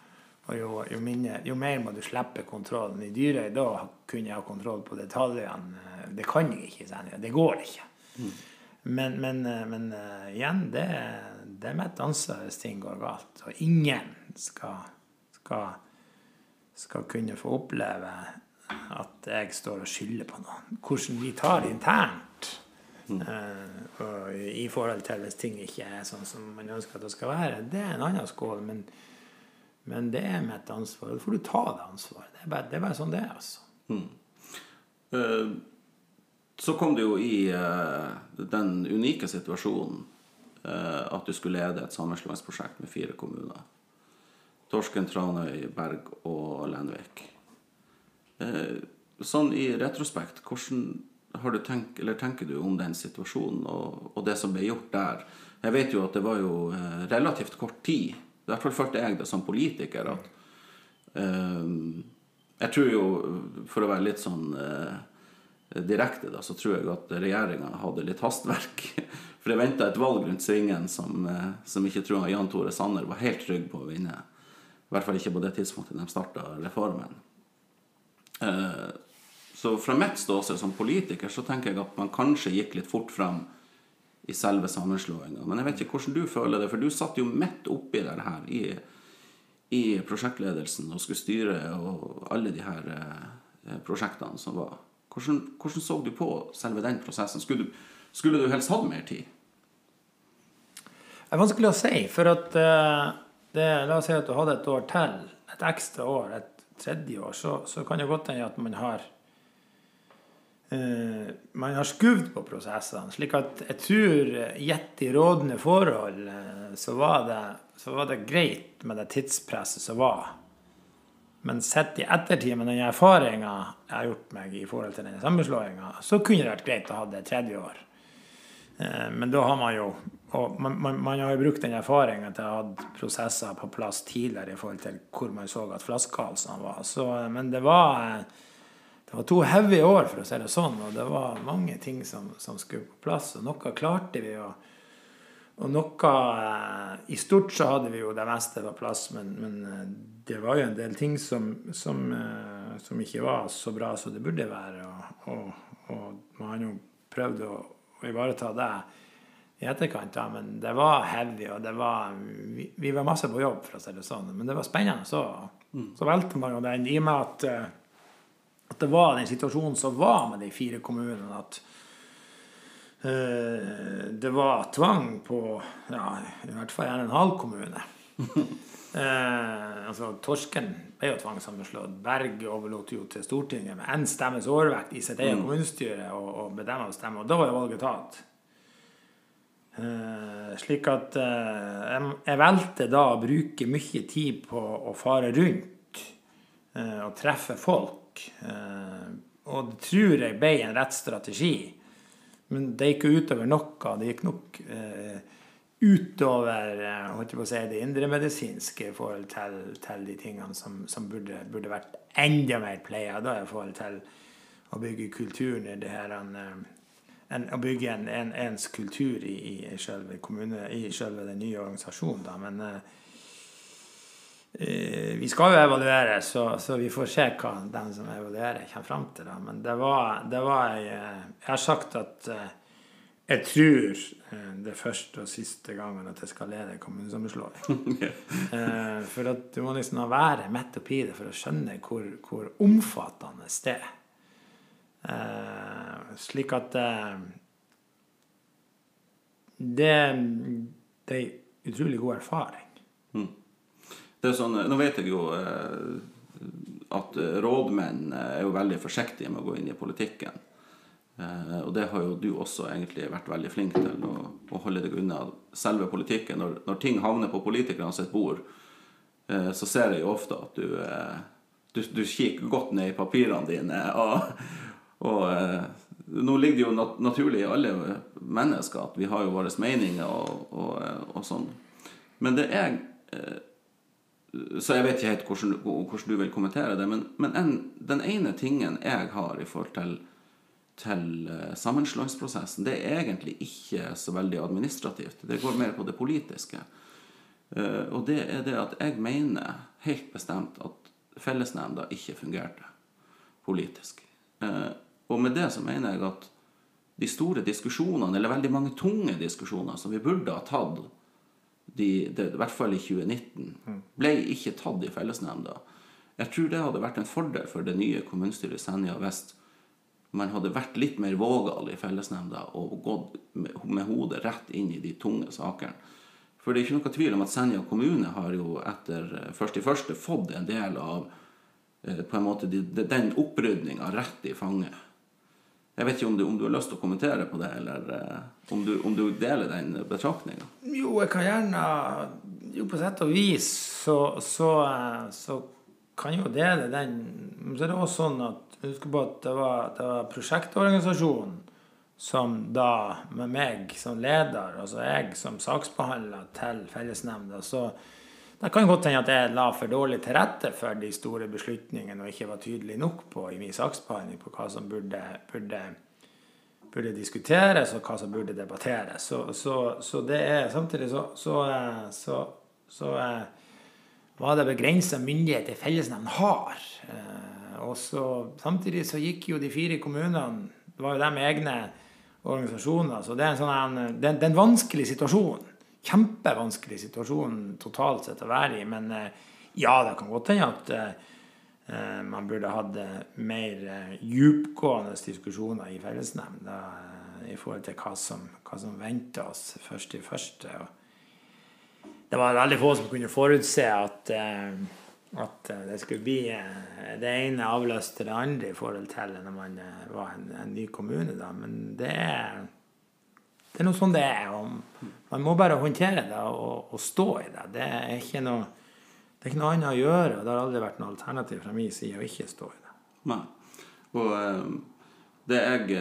Og jo, jo, mindre, jo mer må du slippe kontrollen. I Dyrøy da kunne jeg ha kontroll på detaljene. Det kan jeg ikke. Det går ikke. Mm. Men, men, men uh, igjen, det, det, er mitt ansvar hvis ting går galt. Og ingen skal, skal, skal kunne få oppleve at jeg står og skylder på noen. Hvordan vi tar internt. Mm. Uh, I forhold til hvis ting ikke er sånn som man ønsker at det skal være. Det er en annen skål. Men, men det er mitt ansvar. Da får du ta det ansvaret. Det er bare, det er bare sånn det er, altså. Mm. Uh, så kom du jo i uh, den unike situasjonen at du skulle lede et sammenslåingsprosjekt med fire kommuner. Torsken, Tranøy, Berg og Lenvik. Eh, sånn i retrospekt, hvordan har du tenkt, eller tenker du om den situasjonen og, og, det som ble gjort der? Jeg vet jo at det var jo eh, relativt kort tid. I hvert fall følte jeg det som politiker. at eh, Jeg tror jo, for å være litt sånn eh, direkte, da, så tror jeg at regjeringa hadde litt hastverk. (laughs) For det venta et valg rundt svingen som, som ikke tror Jan Tore Sanner var helt trygg på å vinne. I hvert fall ikke på det tidspunktet de starta reformen. Eh, så fra mitt ståsted som politiker så tenker jeg at man kanskje gikk litt fort fram i selve sammenslåinga. Men jeg vet ikke hvordan du føler det, for du satt jo midt oppi det her i, i prosjektledelsen og skulle styre og alle de her eh, prosjektene som var. Hvordan, hvordan, så du på selve den prosessen? Skulle du, skulle du helst hatt mer tid? Det er vanskelig å si. For at uh, det, La oss si at du hadde et år til. Et ekstra år. Et tredje år, så, så kan det godt hende at man har uh, man har skuvd på prosessene. slik at jeg tror, gitt i rådende forhold, uh, så, var det, så var det greit med det tidspresset som var. Men sett i ettertid, med den erfaringa jeg har gjort meg i forhold til denne sammenslåinga, så kunne det vært greit å ha det tredje år. Men da har man jo og man, man, har jo brukt den erfaringen til å ha prosesser på plass tidligere i forhold til hvor man så at flaskehalsene var. Så, men det var, det var to heavy år, for å si det sånn, og det var mange ting som, som skulle på plass. Og noe klarte vi. Og, og noe eh, I stort så hadde vi jo det meste på plass, men, men eh, det var jo en del ting som, som, eh, som, ikke var så bra som det burde være. Og, og, og man har jo prøvd å, å ivareta det i etterkant, ja, men det var heavy, og det var vi, vi, var masse på jobb, for å si det sånn. Men det var spennende. Så, mm. så valgte man jo den i og med at, eh, at, det var den situasjonen som var med de fire kommunene, at uh, det var tvang på ja, i hvert fall en halv kommune. uh, (laughs) altså, Torsken ble jo tvangssammenslått. Berg overlot jo til Stortinget med én stemmes overvekt i sitt eget mm. kommunestyre og, og å stemme. Og da var jo valget tatt. Uh, slik at jeg, jeg, valgte da å bruke mye tid på å fare rundt uh, og treffe folk. og det tror jeg ble en rett strategi. Men det gikk jo utover noe. Det gikk nok utover si, det indremedisinske i forhold til, til, de tingene som, som burde, burde, vært enda mer pleia i forhold til å bygge kulturen i det her en, å bygge en, en, ens kultur i, i, selve kommune, i selve den nye organisasjonen. Da. Men eh, eh, vi skal jo evaluere, så, så, vi får se hva den som evaluerer, kommer fram til. Da. Men det var, det var jeg, eh, jeg har sagt at eh, jeg tror eh, det er første og siste gangen at jeg skal lede kommunesammenslåing. (laughs) eh, for at du må liksom være midt oppi det for å skjønne hvor, hvor omfattende det er. Eh, slik at eh, det, det er utrolig god erfaring. Mm. Det er sånn, nå vet jeg jo eh, at rådmenn er jo veldig forsiktige med å gå inn i politikken. Eh, og det har jo du også egentlig vært veldig flink til, å, å holde deg unna selve politikken. Når, når ting havner på politikerne sitt bord, eh, så ser jeg jo ofte at du, eh, du, du kikker godt ned i papirene dine. Og, og eh, nå ligger det jo nat naturlig i alle mennesker at vi har jo våre meninger og, og, og sånn. Men det er eh, Så jeg vet ikke helt hvordan, hvordan du vil kommentere det, men, men en, den ene tingen jeg har i forhold til til eh, sammenslåingsprosessen, det er egentlig ikke så veldig administrativt. Det går mer på det politiske. Eh, og det er det at jeg mener helt bestemt at fellesnemnda ikke fungerte politisk. Eh, og med det så mener jeg at de store diskusjonene, eller veldig mange tunge diskusjoner som vi burde ha tatt, de, det, i hvert fall i 2019, ble ikke tatt i fellesnemnda. Jeg tror det hadde vært en fordel for det nye kommunestyret Senja vest man hadde vært litt mer vågal i fellesnemnda og gått med, med hodet rett inn i de tunge sakene. For det er ikke noe tvil om at Senja kommune har jo etter først i første fått en del av eh, på en måte den opprydninga rett i fanget. Jeg vet ikke om du, om du, har lyst til å kommentere på det, eller uh, om, du, om, du, deler den betraktninga? Jo, jeg kan gjerne Jo, på sett og vis så, så, eh, så kan jo dele den. Men så er det også sånn at Husk på at det var, det var prosjektorganisasjonen som da, med meg som leder, altså jeg som saksbehandler til fellesnemnda, så det kan godt hende at jeg la for dårlig til rette for de store beslutningene og ikke var tydelig nok på i min saksbehandling på hva som burde, burde, burde diskuteres og hva som burde debatteres. Så, så, så det er samtidig så, så, så, så var det begrensa myndighet en fellesnemnd har. Eh, og samtidig så gikk jo de fire kommunene Det var jo dem egne organisasjoner. Så det er en sånn det, er en vanskelig situasjon. Kjempevanskelig situasjon totalt sett å være i. Men eh, ja, det kan godt hende at uh, man burde hatt mer djupgående diskusjoner i fellesnemnda i forhold til hva som, hva som venter oss først i første. Det var veldig få som kunne forutse at at eh, det skulle bli eh, det ene avløste det andre i forhold til når man eh, var en, en ny kommune. Da. Men det er, det er noe sånn det er. Man må bare håndtere det og, og stå i det. Det er, ikke noe, det er ikke noe annet å gjøre. og Det har aldri vært noe alternativ fra min side å ikke stå i det. Nei. Og det jeg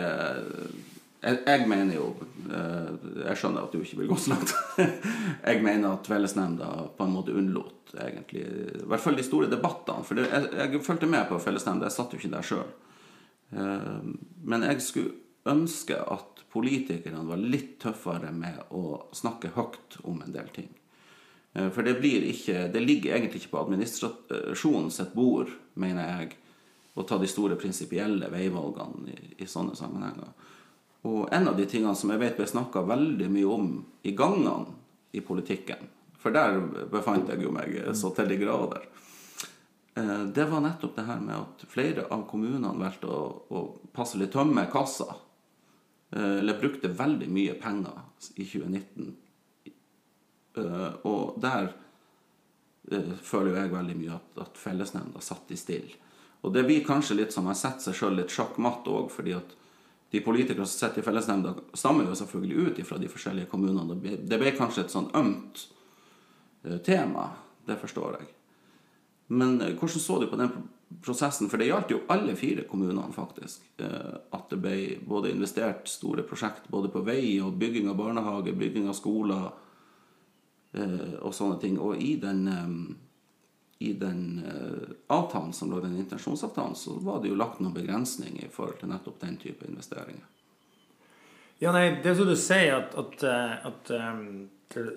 jeg, jeg, mener jo Jeg skjønner at du ikke vil gå så langt. (laughs) jeg mener at fellesnemnda på en måte unnlot egentlig. I hvert fall de store debattene. For jeg, jeg fulgte med på fellesnemnda, jeg satt jo ikke der sjøl. Eh, men jeg skulle ønske at politikerne var litt tøffere med å snakke høyt om en del ting. Eh, for det ikke Det ligger egentlig ikke på administrasjonen sitt bord, mener jeg, å ta de store prinsipielle veivalgene i, i, sånne sammenhenger. Og en av de tingene som jeg vet ble snakka veldig mye om i gangene i politikken, for der befant jeg jo meg så til de grader. Eh, det var nettopp det her med at flere av kommunene valgte å, å passelig tømme kassa. Eh, eller brukte veldig mye penger i 2019. Eh, og der føler jo jeg veldig mye at, at fellesnemnda satt i stille. Og det blir kanskje litt som jeg setter seg sjøl litt sjakk matt òg, fordi at de politikere som sitter i fellesnemnda, stammer jo selvfølgelig ut fra de forskjellige kommunene. Det ble kanskje et sånn ømt Eh, tema. Det forstår jeg. Men eh, hvordan så du på den prosessen? For det gjaldt jo alle fire kommunene, faktisk. Eh, at det ble både investert store prosjekt både på vei og bygging av barnehage, bygging av skoler og sånne ting. Og i den, i den avtalen som lå den intensjonsavtalen, så var det jo lagt noen begrensninger i forhold til nettopp den type investeringer. Ja, nei, det er som du sier, at, at, at um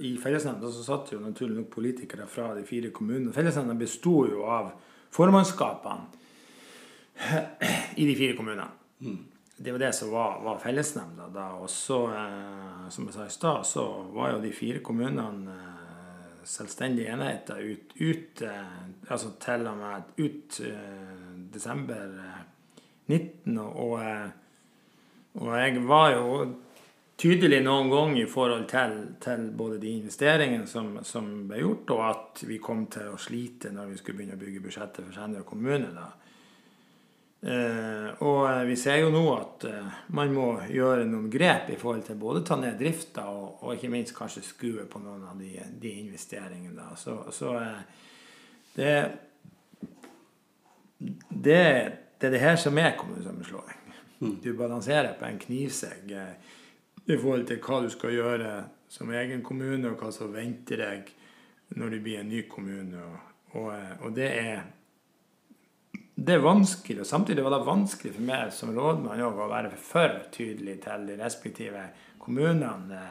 i fellesnemnda så satt jo naturlig nok politikere fra de fire kommunene. Fellesnemnda besto jo av formannskapene i de fire kommunene. Mm. Det var det som var, var fellesnemnda da. Og så, eh, som jeg sa i stad, så var jo de fire kommunene eh, selvstendige enheter ut, ut eh, altså til og med ut desember 19. Eh, og, og jeg var jo tydelig noen ganger i forhold til, til både de investeringene som, som, ble gjort, og at vi kom til å slite når vi skulle begynne å bygge budsjettet for Senja kommune. da. Eh, og eh, vi ser jo nå at eh, man må gjøre noen grep i forhold til både ta ned drifta og, og ikke minst kanskje skue på noen av de, de investeringene. Da. Så, så eh, det, det det er det her som er kommunesammenslåing. Du balanserer på en knivsegg eh, i forhold til hva du skal gjøre som egen kommune, og hva som venter deg når du blir en ny kommune. Og, og, eh, og det er det er vanskelig, og samtidig var det vanskelig for meg som rådmann å være for tydelig til de respektive kommunene.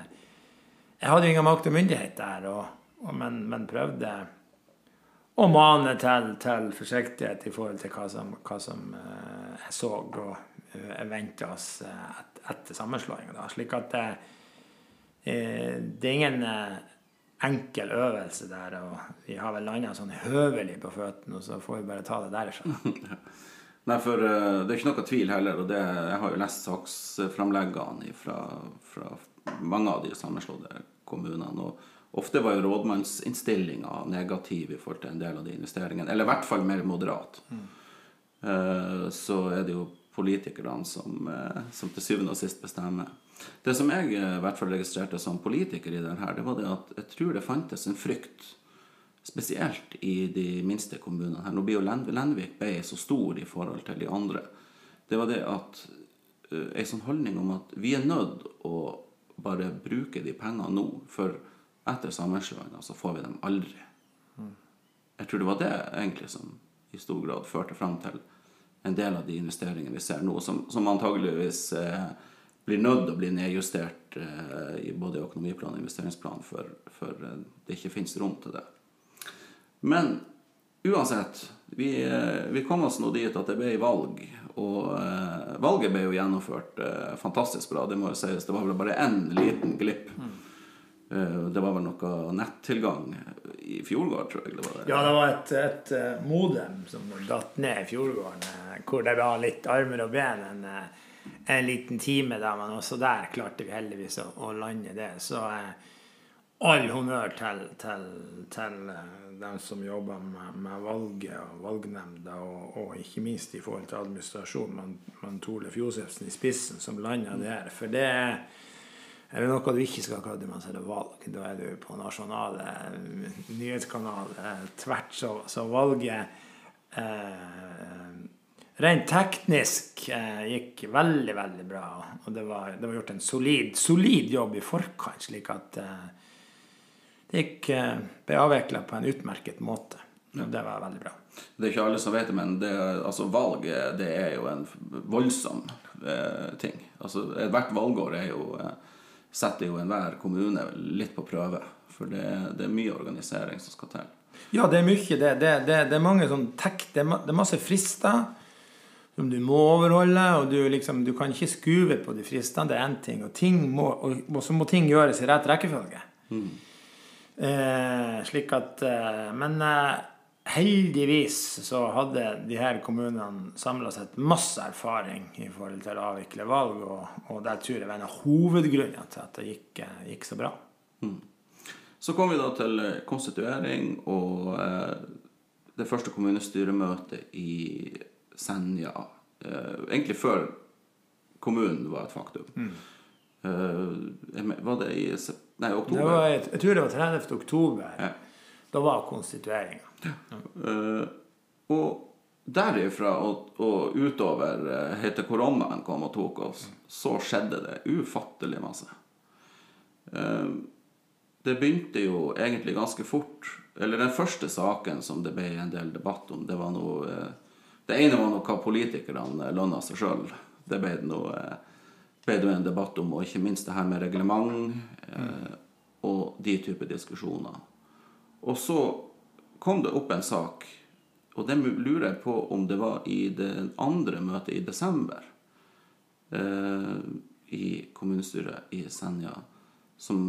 Jeg hadde jo ingen makt og myndighet der, og, men, men prøvde å mane til, til forsiktighet i forhold til hva som, hva som eh, jeg så og uh, venta oss eh, et, etter sammenslåinga. Slik at det, eh, det er ingen eh, enkel øvelse der. og Vi har vel landa sånn høvelig på føttene, og så får vi bare ta det derfra. (laughs) Nei, for det er ikke noe tvil heller, og det, jeg har jo lest saksframleggene fra, fra mange av de sammenslåtte kommunene. og Ofte var jo rådmannsinnstillinga negativ i forhold til en del av de investeringene. Eller i hvert fall mer moderat. Mm. Så er det jo politikerne som, uh, som, til syvende og sist bestemmer. Det som jeg i hvert fall registrerte som politiker i denne, det var det at jeg tror det fantes en frykt, spesielt i de minste kommunene her. Nå blir jo Lenvik ble så stor i forhold til de andre. Det var det at uh, en sånn holdning om at vi er nødt å bare bruke de pengene nå. for etter sammenslåinga så får vi dem aldri. Jeg tror det var det egentlig som i stor grad førte fram til en del av de investeringene vi ser nå, som, som antageligvis eh, blir nødt å bli nedjustert eh, i både økonomiplan og investeringsplan, for, for eh, det ikke finnes rom til det. Men uansett, vi, eh, vi kom oss nå dit at det ble valg. Og eh, valget ble jo gjennomført eh, fantastisk bra, det må jo sies. Det var vel bare én liten glipp. Mm det var vel noe nettilgang i Fjordgård, tror jeg. det var det. Ja, det var et, et eh, modem som datt ned i Fjordgården, eh, hvor det var litt armer og ben en, en liten time. der, men også der klarte vi heldigvis å, å lande det. Så eh, all honnør til, til, til dem som jobber med, med, valget og valgnemnda, og, og, ikke minst i forhold til administrasjonen, man Tole Fjosefsen i spissen, som landa der. For det er er det noe du ikke skal kødde med, så er det valg. Da er du på nasjonale nyhetskanaler tvert. Så, så valget eh, rent teknisk eh, gikk veldig, veldig bra. Og det var, det var, gjort en solid, solid jobb i forkant, slik at eh, det gikk, eh, ble avvikla på en utmerket måte. Og det var veldig bra. Det er ikke alle som vet det, men det, altså, valget det er jo en voldsom eh, ting. Altså, Hvert valgår er jo eh, setter jo enhver kommune litt på prøve. For det, det, er mye organisering som skal til. Ja, det er mye. Det, det, det er mange sånn tek, det, er masse frister som du må overholde. Og du, liksom, du kan ikke skuve på de fristene. Det er én ting. Og, ting må, og, og, så må ting gjøres i rett rekkefølge. Mm. Eh, slik at eh, Men eh, heldigvis så hadde de her kommunene samla seg masse erfaring i forhold til å avvikle valg, og, og det tror jeg var en av hovedgrunnene til at det gikk, gikk så bra. Mm. Så kom vi da til konstituering og eh, det første kommunestyremøtet i Senja. Eh, egentlig før kommunen var et faktum. Mm. Eh, var det i nei, oktober? Var, jeg tror det var 30. oktober. Ja. Da var konstitueringa. Uh, og derifra og, og utover uh, helt til koronaen kom og tok oss, så skjedde det ufattelig masse. Uh, det begynte jo egentlig ganske fort. Eller den første saken som det ble en del debatt om, det var noe Det ene var noe hva politikerne lønna seg sjøl. Det ble noe ble det en debatt om, og ikke minst det her med reglement mm. og de typer diskusjoner. Og så kom det opp en sak, og det lurer jeg på om det var i det andre møtet i desember eh, i kommunestyret i Senja, som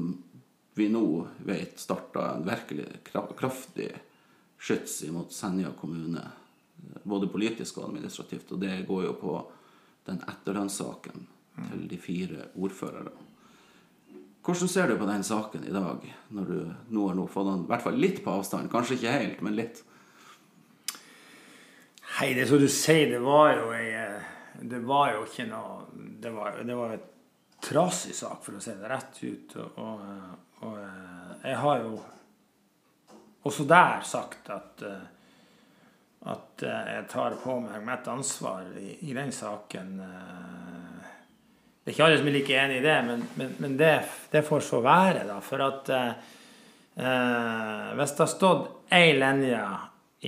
vi nå vet starta en virkelig kraftig skyts mot Senja kommune. Både politisk og administrativt. Og det går jo på den etterlønnssaken til de fire ordførerne. Hvordan ser du på den saken i dag, når du nå har nå fått den i hvert fall litt på avstand? Kanskje ikke helt, men litt? Hei, det som du sier, det var jo ei Det var jo ikke noe Det var, det var et trasig sak, for å si det rett ut. Og, og, og jeg har jo også der sagt at at jeg tar på meg mitt ansvar i, i den saken. Det er ikke alle som er like enig i det, men, men, men det, det, får så være, da. For at eh, hvis det har stått ei linje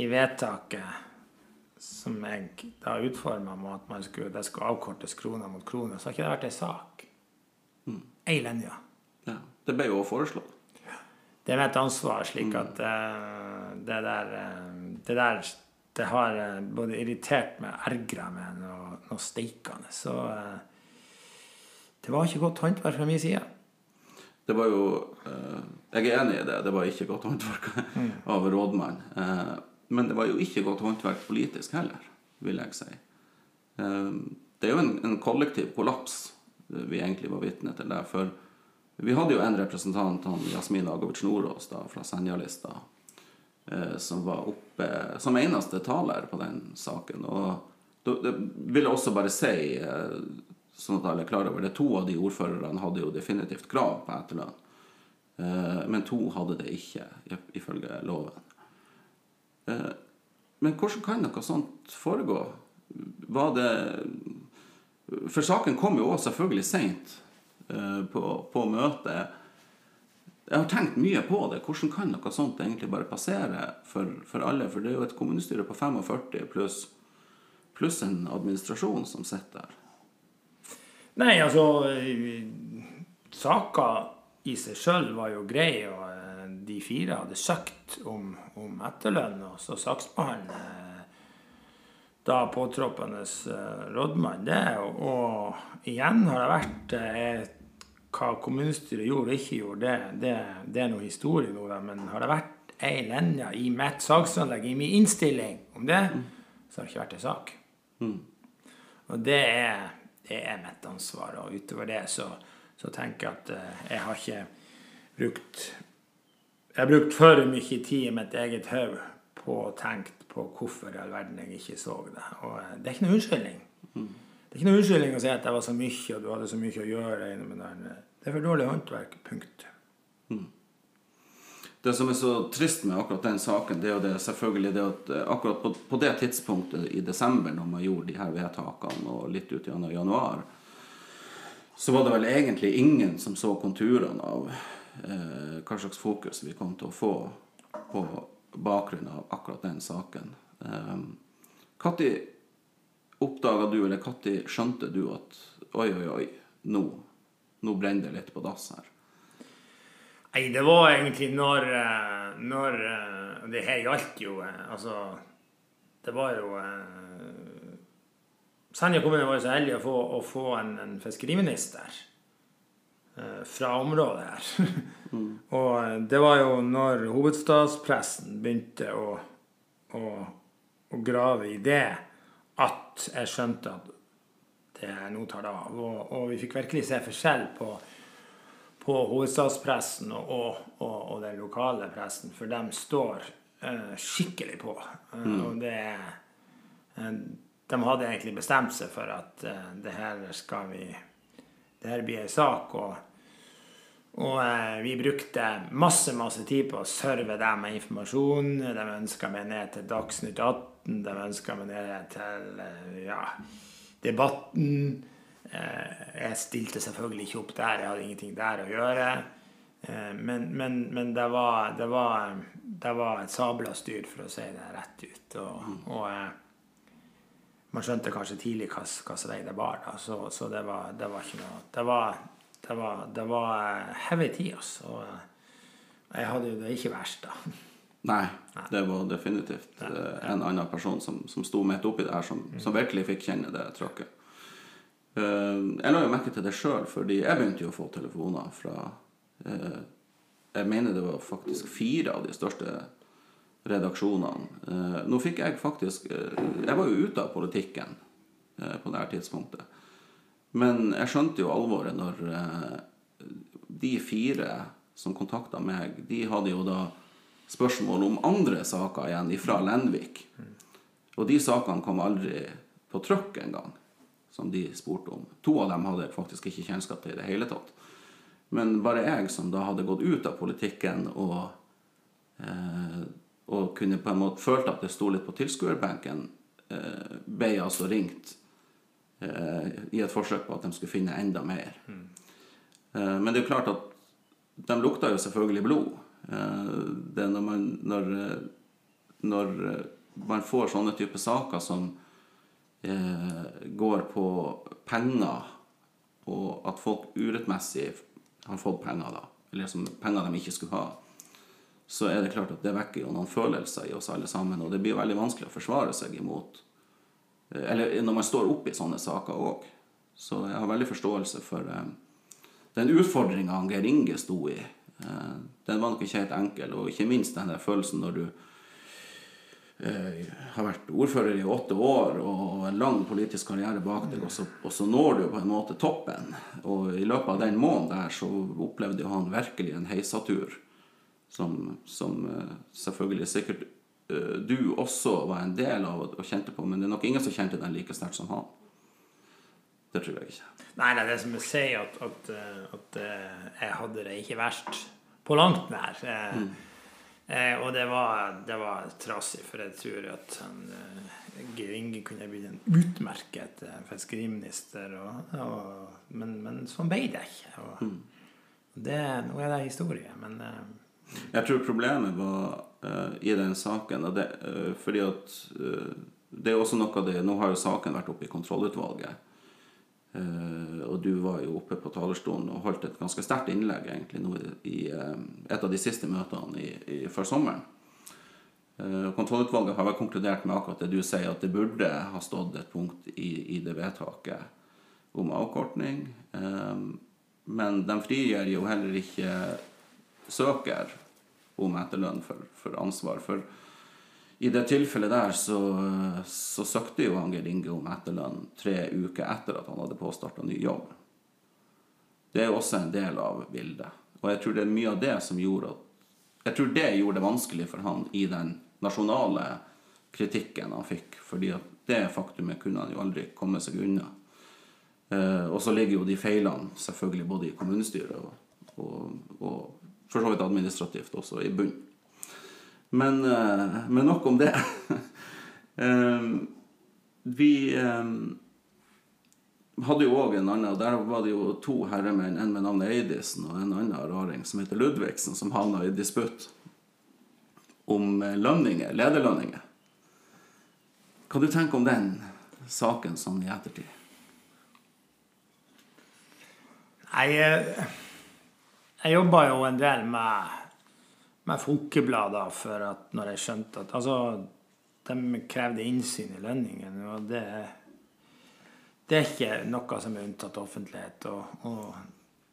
i vedtaket som jeg da utforma med at man skulle, det skulle avkortes krone mot krone, så har ikke det vært ei sak. Mm. Ei linje. Ja, det ble jo foreslått. Det er mitt ansvar, slik at uh, det der, det der det har uh, både irritert meg, ergra meg noe, noe steikende. Så uh, det var ikke godt håndverk fra min side. Det var jo Jeg er enig i det. Det var ikke godt håndverk mm. av rådmannen. men det var jo ikke godt håndverk politisk heller, vil jeg si. det er jo en, en kollektiv kollaps vi egentlig var vitne til der. For vi hadde jo en representant, han Jasmin Agovic Nordås da, fra Senjalista, eh, som var oppe som eneste taler på den saken. Og det vil jeg også bare si, eh, sånn at alle er klar over det, to av de ordførerne hadde jo definitivt krav på etterlønn. Eh, men to hadde det ikke, ifølge loven. Eh, men hvordan kan noe sånt foregå? Var det For saken kom jo også selvfølgelig seint Eh, på, på møtet. Jeg har tenkt mye på det. Hvordan kan noe sånt egentlig bare passere for, for alle? For det er jo et kommunestyre på 45 pluss pluss en administrasjon som sitter der. Nei, altså Saka i seg sjøl var jo grei, og eh, de fire hadde søkt om, om etterlønn. Og så saksbehandler da påtroppende rådmann det. Og, og igjen har det vært et hva kommunestyret gjorde og ikke gjorde, det, det, det er noe historie nå, men har det vært ei linje i mitt saksanlegg, i min innstilling om det, mm. så har det ikke vært ei sak. Mm. Og det er, det er, mitt ansvar. Og utover det så, så tenker jeg at uh, jeg har ikke brukt Jeg har brukt for mye tid i mitt eget hode på å tenke på hvorfor i all verden jeg ikke så det. Og uh, det er ikke noe unnskyldning. Det er ikke noe unnskyldning å si at det var så mye, og du hadde så mye å gjøre. Det er for dårlig håndverk. Punkt. Mm. Det som er så trist med akkurat den saken, det er jo det, selvfølgelig det at eh, akkurat på, på, det tidspunktet i desember, når man gjorde de her vedtakene, og litt ut i januar, så var det vel egentlig ingen som så konturene av eh, hva slags fokus vi kom til å få på bakgrunn av akkurat den saken. Eh, oppdaga du, eller når skjønte du at oi, oi, oi, nå, nå brenner det litt på dass her? Nei, det var egentlig når, eh, når eh, Det her gjaldt jo eh, Altså, det var jo Senja kommune var jo så heldig å få, å få en, en, fiskeriminister fra området her. (laughs) mm. Og det var jo når hovedstadspressen begynte å, å, å grave i det at jeg skjønte at det nå tar det av. Og, og, vi fikk virkelig se forskjell på, på hovedstadspressen og, og, og, den lokale pressen, for de står uh, skikkelig på. Uh, mm. Og det uh, De hadde egentlig bestemt seg for at det her skal vi Det her blir ei sak. og og eh, vi brukte masse masse tid på å serve dem med informasjon. De ønska meg ned til Dagsnytt 18. De ønska meg ned til ja, debatten. Eh, jeg stilte selvfølgelig ikke opp der, jeg hadde ingenting der å gjøre. Eh, men, men, men det, var, det, var, det, var, et sabla styr, for å si det rett ut. Og, mm. og man skjønte kanskje tidlig hvilken vei det bar. Da. Så, så det, var, det, var, ikke noe Det var, det var, det var heavy tid, altså. Og jeg hadde jo det ikke verst, da. Nei, det var definitivt en annen person som, som sto midt oppi det her, som, mm. som virkelig fikk kjenne det trøkket. Uh, jeg la jo merke til det sjøl, fordi jeg begynte jo å få telefoner fra uh, Jeg mener det var faktisk fire av de største redaksjonene. nå fikk jeg faktisk Jeg var jo ute av politikken på det her tidspunktet. Men jeg skjønte jo alvoret når de fire som kontakta meg, de hadde jo da spørsmål om andre saker igjen fra Lenvik. Og de sakene kom aldri på trykk engang, som de spurte om. To av dem hadde faktisk ikke kjennskap til i det hele tatt. Men bare jeg som da hadde gått ut av politikken og, eh, og kunne på en måte følte at det sto litt på tilskuerbenken, eh, ble altså ringt eh, i et forsøk på at de skulle finne enda mer. Eh, men det er jo klart at de lukta jo selvfølgelig blod. Eh, det er når man, når, eh, når man får sånne typer saker som går på penger, og at folk urettmessig har fått penger, da, eller som penger de ikke skulle ha, så er det klart at det vekker jo noen følelser i oss alle sammen, og det blir veldig vanskelig å forsvare seg imot eh, Eller når man står opp i sånne saker òg. Så jeg har veldig forståelse for eh, den utfordringa Geir Inge sto i. Eh, den var nok ikke helt enkel, og ikke minst den der følelsen når du eh, har vært ordfører i åtte år og en lang politisk karriere bak deg, og så, og så når du på en måte toppen. Og i løpet av den måneden der så opplevde han virkelig en heisatur som, som eh, selvfølgelig sikkert eh, du også var en del av og kjente på, men det er nok ingen som kjente den like sterkt som han. Det tror jeg ikke. Nei, det er som jeg sier, at, at, eh, at eh, jeg hadde det ikke verst på langt nær. Eh, eh, og det var, det var trasig, for jeg tror at han, eh, Geir Inge kunne blitt en utmerket eh, fiskeriminister, og, og, men, men sånn ble det ikke. Og, det, nå er det historie, men eh, Jeg tror problemet var eh, i den saken det, eh, Fordi at eh, det er også noe av det Nå har jo saken vært oppe i kontrollutvalget. Eh, og du var jo oppe på talerstolen og holdt et ganske sterkt innlegg egentlig nå i, eh, et av de siste møtene i, i, før sommeren. Eh, kontrollutvalget har vel konkludert med akkurat det du sier, at det burde ha stått et punkt i, i det vedtaket om avkortning. Men de frigjør jo heller ikke søker om etterlønn for, for ansvar. For i det tilfellet der så, så søkte jo han Geir Inge om etterlønn tre uker etter at han hadde påstarta ny jobb. Det er jo også en del av bildet. Og jeg tror det er mye av det som gjorde at Jeg tror det gjorde det vanskelig for han i den nasjonale kritikken han fikk. fordi at det faktumet kunne han jo aldri komme seg unna. Eh, og så ligger jo de feilene selvfølgelig både i kommunestyret og, og, og for så vidt administrativt også i bunn. Men, eh, men nok om det. (laughs) Eh, vi eh, hadde jo òg en annen, der var det jo to herremenn, en med navnet Eidisen og en annen raring som heter Ludvigsen, som havna i disputt om eh, lønninger, lederlønninger. Hva du tenker om den saken sånn i ettertid? Nei, jeg, jeg jobba jo en del med, med Folkebladet for at når jeg skjønte at Altså, de krevde innsyn i lønningen, og det, det er ikke noe som er unntatt offentlighet. Og, og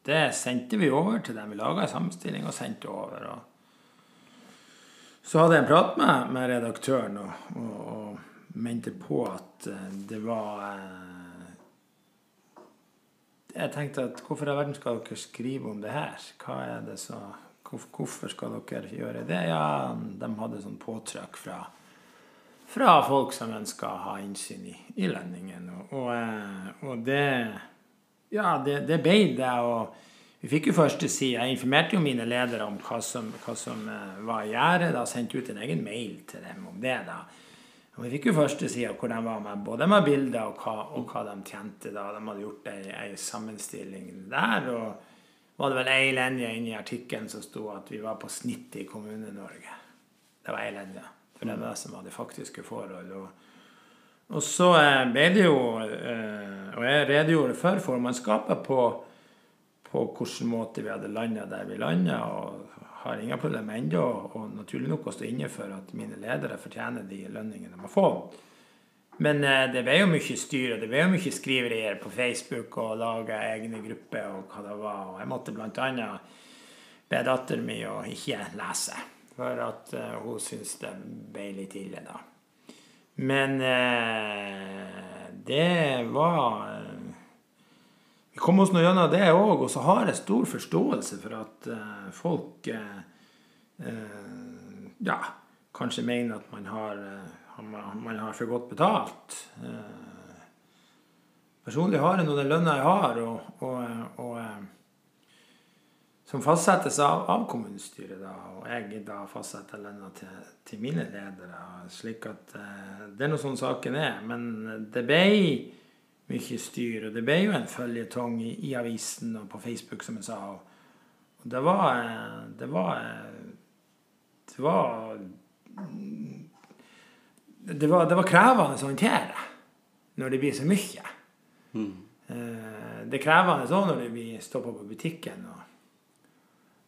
det sendte vi over til dem. Vi laga en sammenstilling og sendte over. og så hadde jeg en prat med, med redaktøren og, og, og mente på at eh, det var eh, Jeg tenkte at hvorfor i verden skal dere skrive om det her? Hva er det så, hvorfor, skal dere gjøre det? Ja, de hadde sånn påtrykk fra, fra folk som ønska å ha innsyn i, i lønningen. Og, og, eh, og det Ja, det, det ble det. og vi fikk jo første si, Jeg informerte jo mine ledere om hva som, hva som eh, var i gjære. Sendte ut en egen mail til dem om det. da. Og Vi fikk jo første sida hvor de var med både med bilder og hva, og hva de tjente. da. De hadde gjort ei, ei sammenstilling der. Og var det vel ei linje inni artikkelen som sto at vi var på snittet i Kommune-Norge. Det var ei linje. For det var det som var de faktiske forhold. Og, og så eh, ble det jo eh, Og jeg redegjorde for formannskapet på på hvilken måte vi hadde landa der vi landa. Og har ingen problemer ennå. Og naturlig nok å stå inne for at mine ledere fortjener de lønningene de har fått. Men eh, det ble jo mye styr, og det ble jo mye skriverier på Facebook og lage egne grupper og hva det var. Og jeg måtte annet be datteren min å ikke lese. For at uh, hun syntes det ble litt ille, da. Men uh, det var vi kom oss nå gjennom det òg, og så har jeg stor forståelse for at folk ja, kanskje mener at man har, eh, man har for godt betalt. Eh, personlig har jeg nå den lønna jeg har, og, og, og eh, som fastsettes av, av kommunestyret. Da, og jeg da fastsetter lønna til, til, mine ledere. slik at eh, Det er nå sånn saken er. Men det ble mye styr, og det ble jo en føljetong i, i, avisen og på Facebook, som jeg sa. Og, det var eh, Det var eh, Det var det var, det var krevende å håndtere når det blir så mye. Mm. Eh, det er krevende òg når vi stopper på butikken. og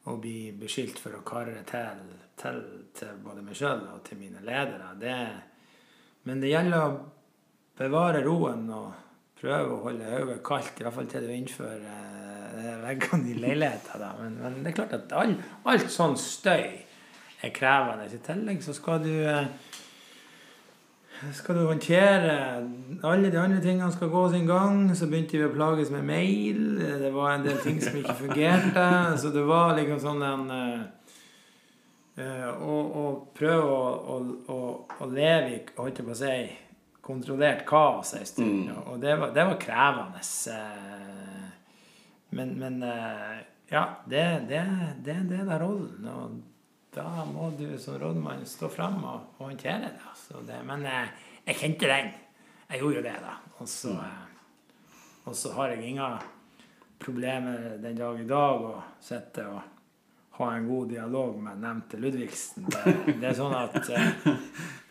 og blir beskyldt for å karre til, til, til både meg sjøl og til mine ledere. Det, men det gjelder å bevare roen og prøve å holde hodet kaldt, i hvert fall til du innfører eh, veggene i leiligheten. Men, men, det er klart at all, alt sånn støy er krevende. I tillegg så skal du eh, skal du håndtere alle de andre tingene skal gå sin gang. Så begynte vi å plages med mail. Det var en del ting som ikke fungerte. Så det var liksom sånn en uh, å, å, prøve å, å, å, leve i holdt jeg på å si, kontrollert kaos en stund. Mm. Og det var, det var krevende. Men, men uh, ja, det, det, det er en del av rollen. Og da må du som rådmann stå fram og, og, håndtere det, altså. Det. Men eh, jeg kjente den. Jeg gjorde jo det, da. Og så, eh, og så har jeg ingen problemer den dag i dag å sitte og ha en god dialog med nevnte Ludvigsen. Det, det er sånn at eh,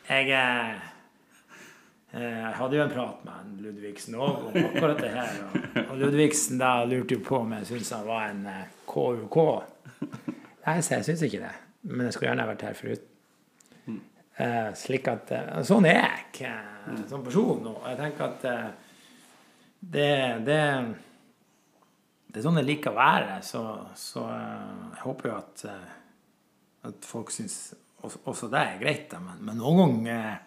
jeg jeg hadde jo en prat med Ludvigsen òg om akkurat det her. Og Ludvigsen da lurte jo på om jeg syntes han var en KUK. Nei, så jeg syns ikke det. Men jeg skulle gjerne vært her foruten. Eh, slik at eh, Sånn er jeg eh, som person nå. Jeg tenker at det, det, det er sånn jeg liker å være. Så, så jeg håper jo at, at folk syns også det er greit. Men, men noen ganger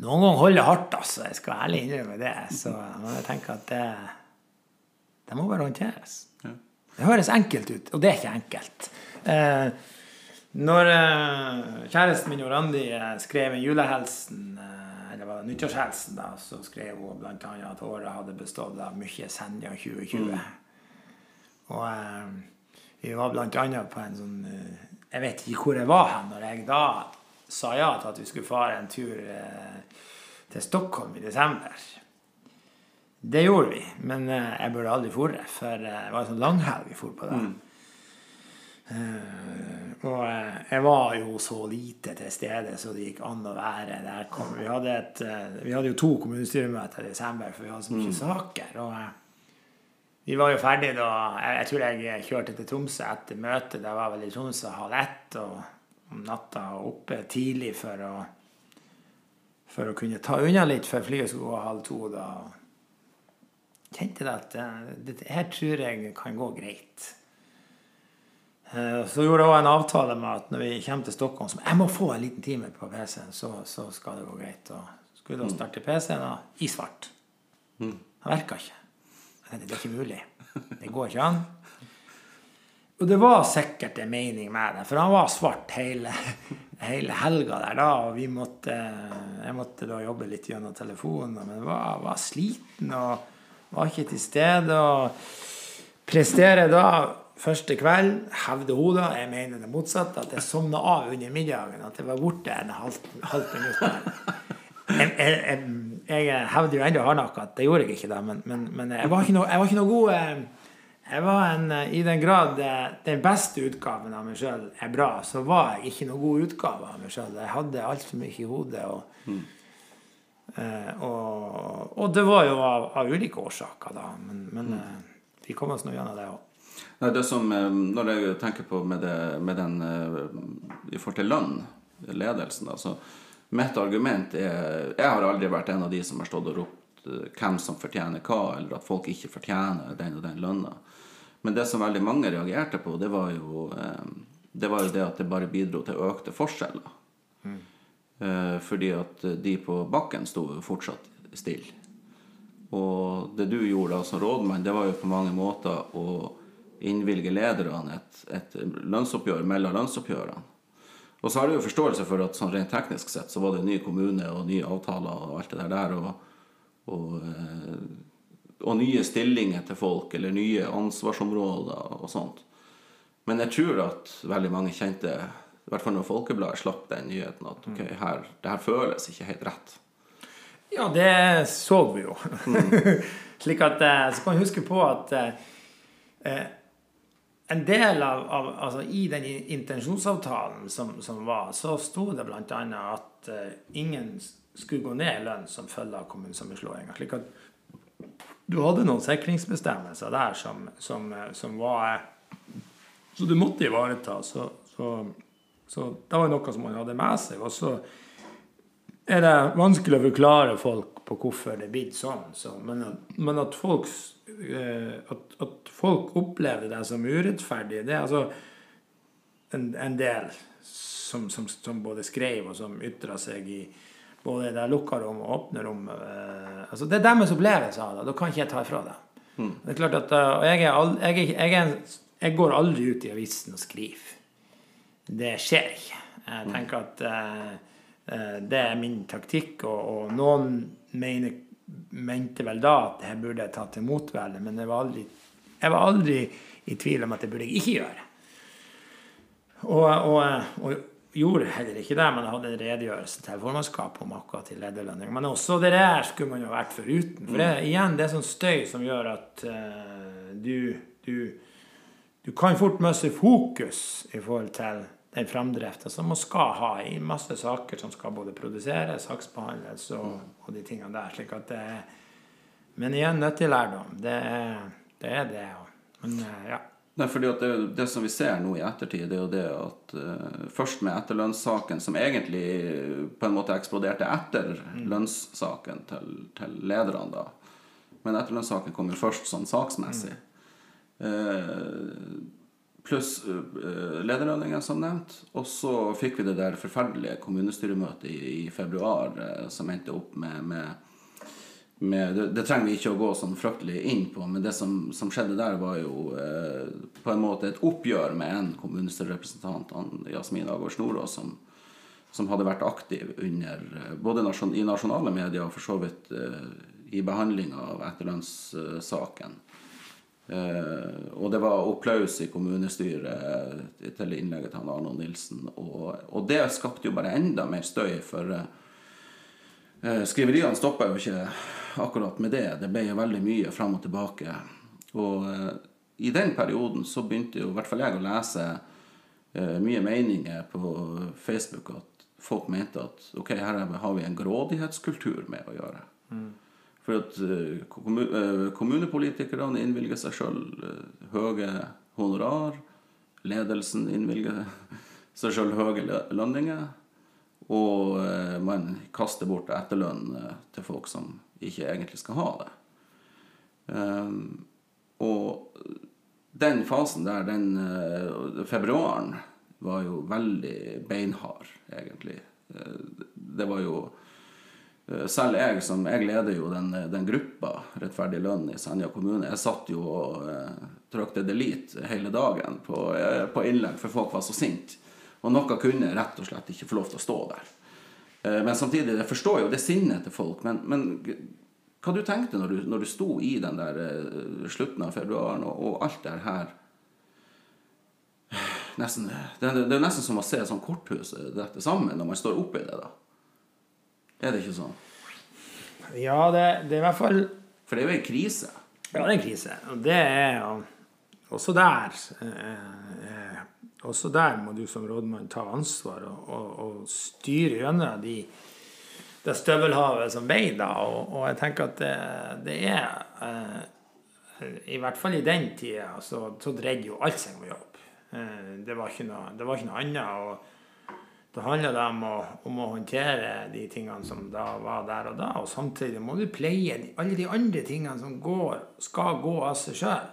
noen ganger holder hardt, altså. Jeg skal ærlig innrømme det. Så jeg tenker at det, det må bare håndteres. Det høres enkelt ut, og det er ikke enkelt. Eh, når uh, kjæresten min og Randi uh, skrev en julehelsen, uh, eller var det nyttårshelsen, da, så skrev hun bl.a. at året hadde bestått av mye Senja 2020. Mm. Og vi var bl.a. på en sånn Jeg vet ikke hvor jeg var hen når jeg da sa ja til at vi skulle fare en tur til Stockholm i desember. Det gjorde vi, men jeg burde aldri dratt, for det var en sånn langhelg vi for på da. Mm. Uh, og uh, jeg var jo så lite til stede så det gikk an å være der. Vi, hadde et, uh, vi, hadde jo to kommunestyremøter i desember, for vi hadde så mye mm. saker. Og vi var jo ferdige da jeg, jeg, tror jeg kjørte til Tromsø etter møtet. Det var vel i Tromsø halv ett og om natta oppe tidlig for å, for å kunne ta unna litt før flyet skulle gå halv to. Da kjente jeg at dette her tror jeg kan gå greit. Eh, så gjorde jeg en avtale med at når vi kommer til Stockholm, så jeg må få en liten time på PC-en, så, så, skal det gå greit. Og skulle da mm. starte PC-en i svart. Mm. Det virka ikke. Det er ikke mulig. Det går ikke an. (laughs) Og det var sikkert en mening med det, for han var svart hele, (laughs) hele helga der da. Og vi måtte, jeg måtte da jobbe litt gjennom telefonen, men var, var sliten og var ikke til stede. Og prestere da Første kveld hevde hun da, jeg mener det motsatte, at jeg sovna av under middagen. At jeg var borte en halvt halv minutt. Jeg, jeg, jeg, jeg hevder jo ennå hardnakka at det gjorde jeg ikke, da, men, men, men jeg, var no, jeg, var ikke noe, god eh, Jeg var en, eh, I den grad eh, den beste utgaven av meg sjøl er bra, så var jeg ikke noe god utgave av meg sjøl. Jeg hadde altfor mye i hodet. Og, mm. og, og, det var jo av, av ulike årsaker, da. Men, men mm. vi kom oss nå gjennom det òg. Nei, det som, eh, Når jeg tenker på med, det, med den eh, i forhold til lønn, ledelsen altså, Mitt argument er Jeg har aldri vært en av de som har stått og ropt eh, hvem som fortjener hva, eller at folk ikke fortjener den og den lønna. Men det som veldig mange reagerte på, det var jo det, var jo det at det bare bidro til økte forskjeller. Mm. Fordi at de på bakken sto jo fortsatt stille. Og det du gjorde da som rådmann, det var jo på mange måter å innvilge lederne et, et lønnsoppgjør mellom lønnsoppgjørene. Og så har jeg jo forståelse for at sånn rent teknisk sett så var det ny kommune og nye avtaler og alt det der. Og, og, eh, og nye stillinger til folk, eller nye ansvarsområder og sånt. Men jeg tror at veldig mange kjente, i hvert fall når Folkebladet slapp den nyheten, at ok, her, det her føles ikke helt rett. Ja, det så vi jo. (laughs) Slik at eh, Så kan vi huske på at eh, en del av, av altså I den intensjonsavtalen som, som var, så sto det bl.a. at uh, ingen skulle gå ned i lønn som følge av kommunesammenslåinga. Slik at du hadde noen sikringsbestemmelser der som, som, som var Så du måtte ivareta. Så, så, så det var noe som man hadde med seg. Og så er det vanskelig å forklare folk på hvorfor det er blitt sånn. Så, men, men at folk Eh, at, at, folk opplever det som urettferdig, det er altså en, en del som, som, som, både skrev og som ytra seg i både det lukka rom og åpne rom. Eh, altså Det er deres opplevelse av det. Da kan ikke jeg ta ifra det. Mm. Det er klart at uh, jeg, er all, jeg, jeg, jeg, går aldri ut i avisen og skriver. Det skjer ikke. Jeg hmm. tenker at det er min taktikk, og, og noen mener mente vel da at jeg burde ta til motvære, men jeg var, aldri, jeg var aldri i tvil om at det burde jeg ikke gjøre. Og, og, og, gjorde heller ikke det, men jeg hadde en redegjørelse til formannskapet om akkurat til lederlønning. Men også det der skulle man jo vært foruten. For det, igjen, det er sånn støy som gjør at uh, du, du, du kan fort miste fokus i forhold til den framdrifta som man skal ha i masse saker som skal både produseres, saksbehandles og, og de tingene der. slik at det er Men igjen, nyttig lærdom. Det er det. Er det men eh, ja. Nei, fordi at det, det, som vi ser nå i ettertid, det er jo det at uh, først med etterlønnssaken, som egentlig på en måte eksploderte etter mm. lønnssaken til, til lederne, da. Men etterlønnssaken kom jo først sånn saksmessig. Mm. Uh, pluss uh, lederlønninger, som nevnt. Og så fikk vi det der forferdelige kommunestyremøtet i, i februar uh, som endte opp med, med, med det, det, trenger vi ikke å gå sånn fryktelig inn på, men det som, som skjedde der, var jo uh, på en måte et oppgjør med en kommunestyrerepresentant, Jasmin Agård Snorås, som, som, hadde vært aktiv under både nasjon, i nasjonale medier og for så vidt i behandlinga av etterlønnssaken. Uh, og det var applaus i kommunestyret til innlegget til Arnold Nilsen. Og, og, det skapte jo bare enda mer støy, for uh, skriveriene stoppa jo ikke akkurat med det. Det ble jo veldig mye fram og tilbake. Og uh, i den perioden så begynte jo i hvert fall jeg å lese mye meninger på Facebook at folk mente at ok, her har vi en grådighetskultur med å gjøre. Mm. For at eh, eh, kommunepolitikerne innvilger seg sjøl eh, høye honorar. Ledelsen innvilger (laughs) seg sjøl høye lønninger. Og man kaster bort etterlønn til folk som ikke egentlig skal ha det. Og den fasen der, den februaren, var jo veldig beinhard, egentlig. Det var jo selv jeg, som jeg leder jo den, den gruppa Rettferdig lønn i Senja kommune, jeg satt jo og eh, trykte delete hele dagen på, eh, på, innlegg, for folk var så sinte. Og noe kunne rett og slett ikke få lov til å stå der. Eh, men samtidig, jeg forstår jo det sinnet til folk. Men, men hva du tenkte når du, når du sto i den der eh, slutten av februaren og, og alt det her (sighs) nesten, det, det, er nesten som å se sånn korthus dette sammen når man står oppi det. da er det ikke sånn? Ja, det, det er i hvert fall For det er jo en krise. Ja, det er en krise. Og det er også der eh, eh, Også der må du som rådmann ta ansvar og, og, og styre gjennom de, det støvelhavet som veier da. Og, og, jeg tenker at det, det er eh, I hvert fall i den tida så, så dreide jo alt seg om jobb. Eh, det, var ikke noe, det var ikke noe annet. og da handler det om å, om å, håndtere de tingene som da var der og da. Og samtidig må du pleie alle de andre tingene som går, skal gå av seg sjøl.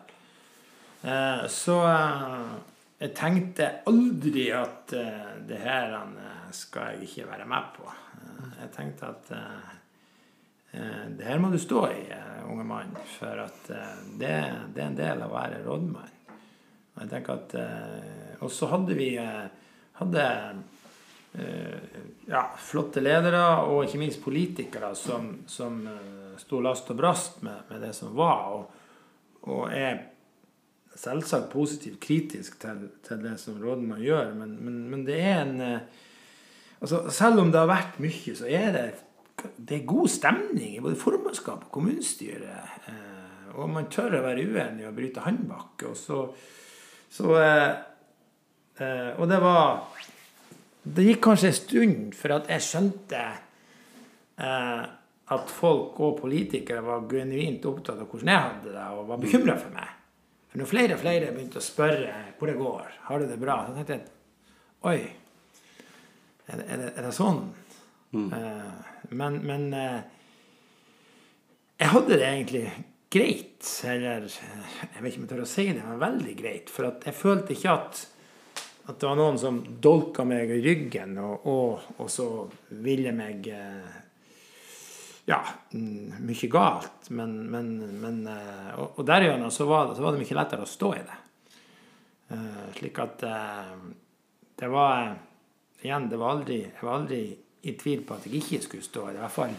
Eh, så eh, jeg tenkte aldri at eh, det her eh, skal jeg ikke være med på. Eh, jeg tenkte at eh, det her må du stå i, unge mann, for at det, det, er en del av å være rådmann. Og jeg tenker at Og så hadde vi hadde ja, flotte ledere, og ikke minst politikere som, som eh, sto last og brast med, med det som var, og, og er selvsagt positivt kritisk til, til det som rådmannen gjør, men, men, men, det er en eh, altså Selv om det har vært mye, så er det, det er god stemning i både formannskap og kommunestyret. Eh, og man tør å være uenig og bryte håndbak. Og så, så eh, eh, Og det var Det gikk kanskje en stund for at jeg skjønte eh, at folk og politikere var genuint opptatt av hvordan jeg hadde det, og var bekymra for meg. For når flere og flere begynte å spørre hvor det går, har du det bra, så tenkte jeg oi, er det, er det, er det sånn? Mm. Eh, men, men eh, jeg hadde det egentlig greit. Eller jeg vet ikke om jeg tør å si det, men veldig greit. For jeg følte ikke at, at det var noen som dolka meg i ryggen, og, og, og så ville meg uh, ja, mm, mye galt. Men, men, men eh, Og, og derigjennom så var, det, så var det mye lettere å stå i det. Uh, slik at det var Igjen, det var aldri, jeg var aldri i tvil på at jeg ikke skulle stå i det. I hvert fall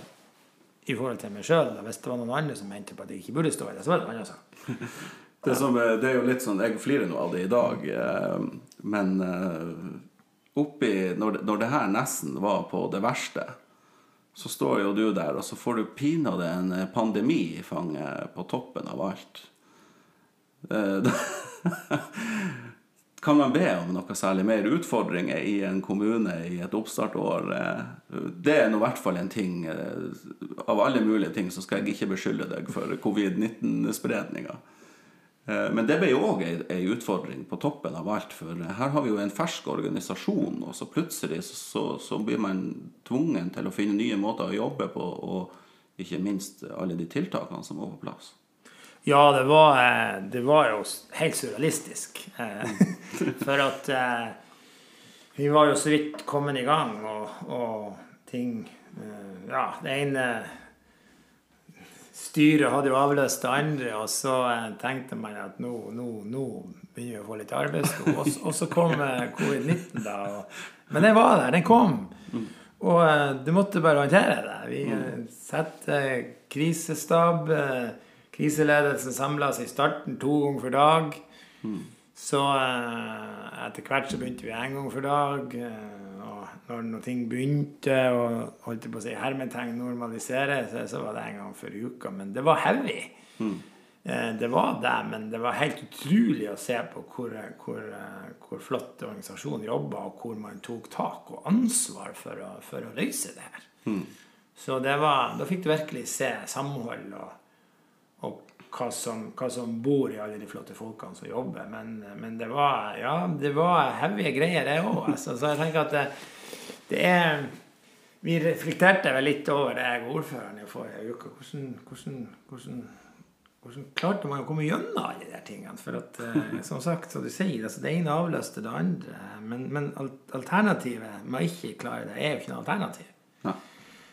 i forhold til meg sjøl. Hvis det var noen andre som mente på at jeg ikke burde stå i det, så var det en annen sak. Det, som, det, er jo litt sånn, Jeg flirer nå av det i dag, men oppi når når det her nesten var på det verste så står jo du der, og så får du pinadø en eh, pandemi i fanget på toppen av alt. Eh, (laughs) kan man be om noe særlig mer utfordringer i en kommune i et oppstartår? Eh, det er nå i hvert fall en ting Av alle mulige ting så skal jeg ikke beskylde deg for covid-19-spredninga. Eh, men det ble jo òg ei utfordring på toppen av alt. For her har vi jo en fersk organisasjon, og så plutselig så, så, blir man tvungen til å finne nye måter å jobbe på, og ikke minst alle de tiltakene som var på plass. Ja, det var, eh, det var jo helt surrealistisk. Eh, (laughs) for at vi var jo så vidt kommet i gang, og, og ting Ja, det ene styret hadde jo avløst det andre, og så eh, tenkte man at nå, nå, nå begynner vi å få litt arbeidsro. Og, og, så kom eh, covid-19, da. Og, men den var der. Den kom. Og uh, du måtte bare håndtere det. Vi uh, satte krisestab. Kriseledelsen samla seg i starten to ganger for dag. Så etter hvert så begynte vi én gang for dag. Og når ting begynte og holdt på å si hermetegn normalisere seg, så var det en gang for uka. Men det var heavy. Mm. Det var det, men det var helt utrolig å se på hvor, hvor, hvor flott organisasjonen jobba, og hvor man tok tak og ansvar for å, for å løse det her. Mm. Så det var, da fikk du virkelig se samhold og, og hva som, hva som, bor i alle de flotte folkene som jobber. Men, men det var ja, det var heavy greier, det òg. Altså. Så jeg tenker at det, det, er Vi reflekterte vel litt over det, jeg og ordføreren, i forrige uke. Hvordan, hvordan, hvordan, hvordan, klarte man å komme gjennom alle de tingene? For at, eh, som sagt, som du sier, altså det ene avløste det andre. Men, men alternativet med å ikke klare det, er jo ikke noe alternativ. Ja.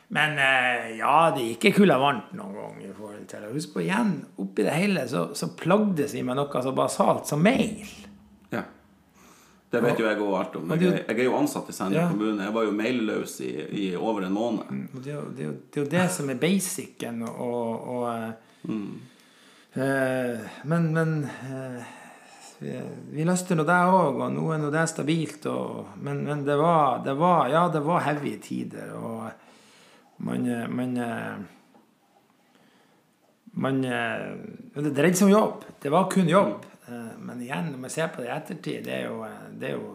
Men eh, ja, det gikk ikke kulda varmt noen gang. i forhold til Husk på igjen, oppi det hele så, så plagdes vi med noe så basalt som mail. Ja. Det vet jo jeg òg alt om. Jeg, jeg, er jo ansatt i Senja ja. kommune. Jeg var jo mailløs i, i, over en måned. Mm, det er, jo, det, er jo, det, er jo det som er basicen. Og, og eh, mm. eh, Men, men eh, vi, vi løste nå det òg, og nå er nå det stabilt. Og, men, men det, var, det var Ja, det var heavy tider. og man, man, eh, man eh, Det dreide seg om jobb. Det var kun jobb. Men igjen, når man ser på det i ettertid, det er jo, det er jo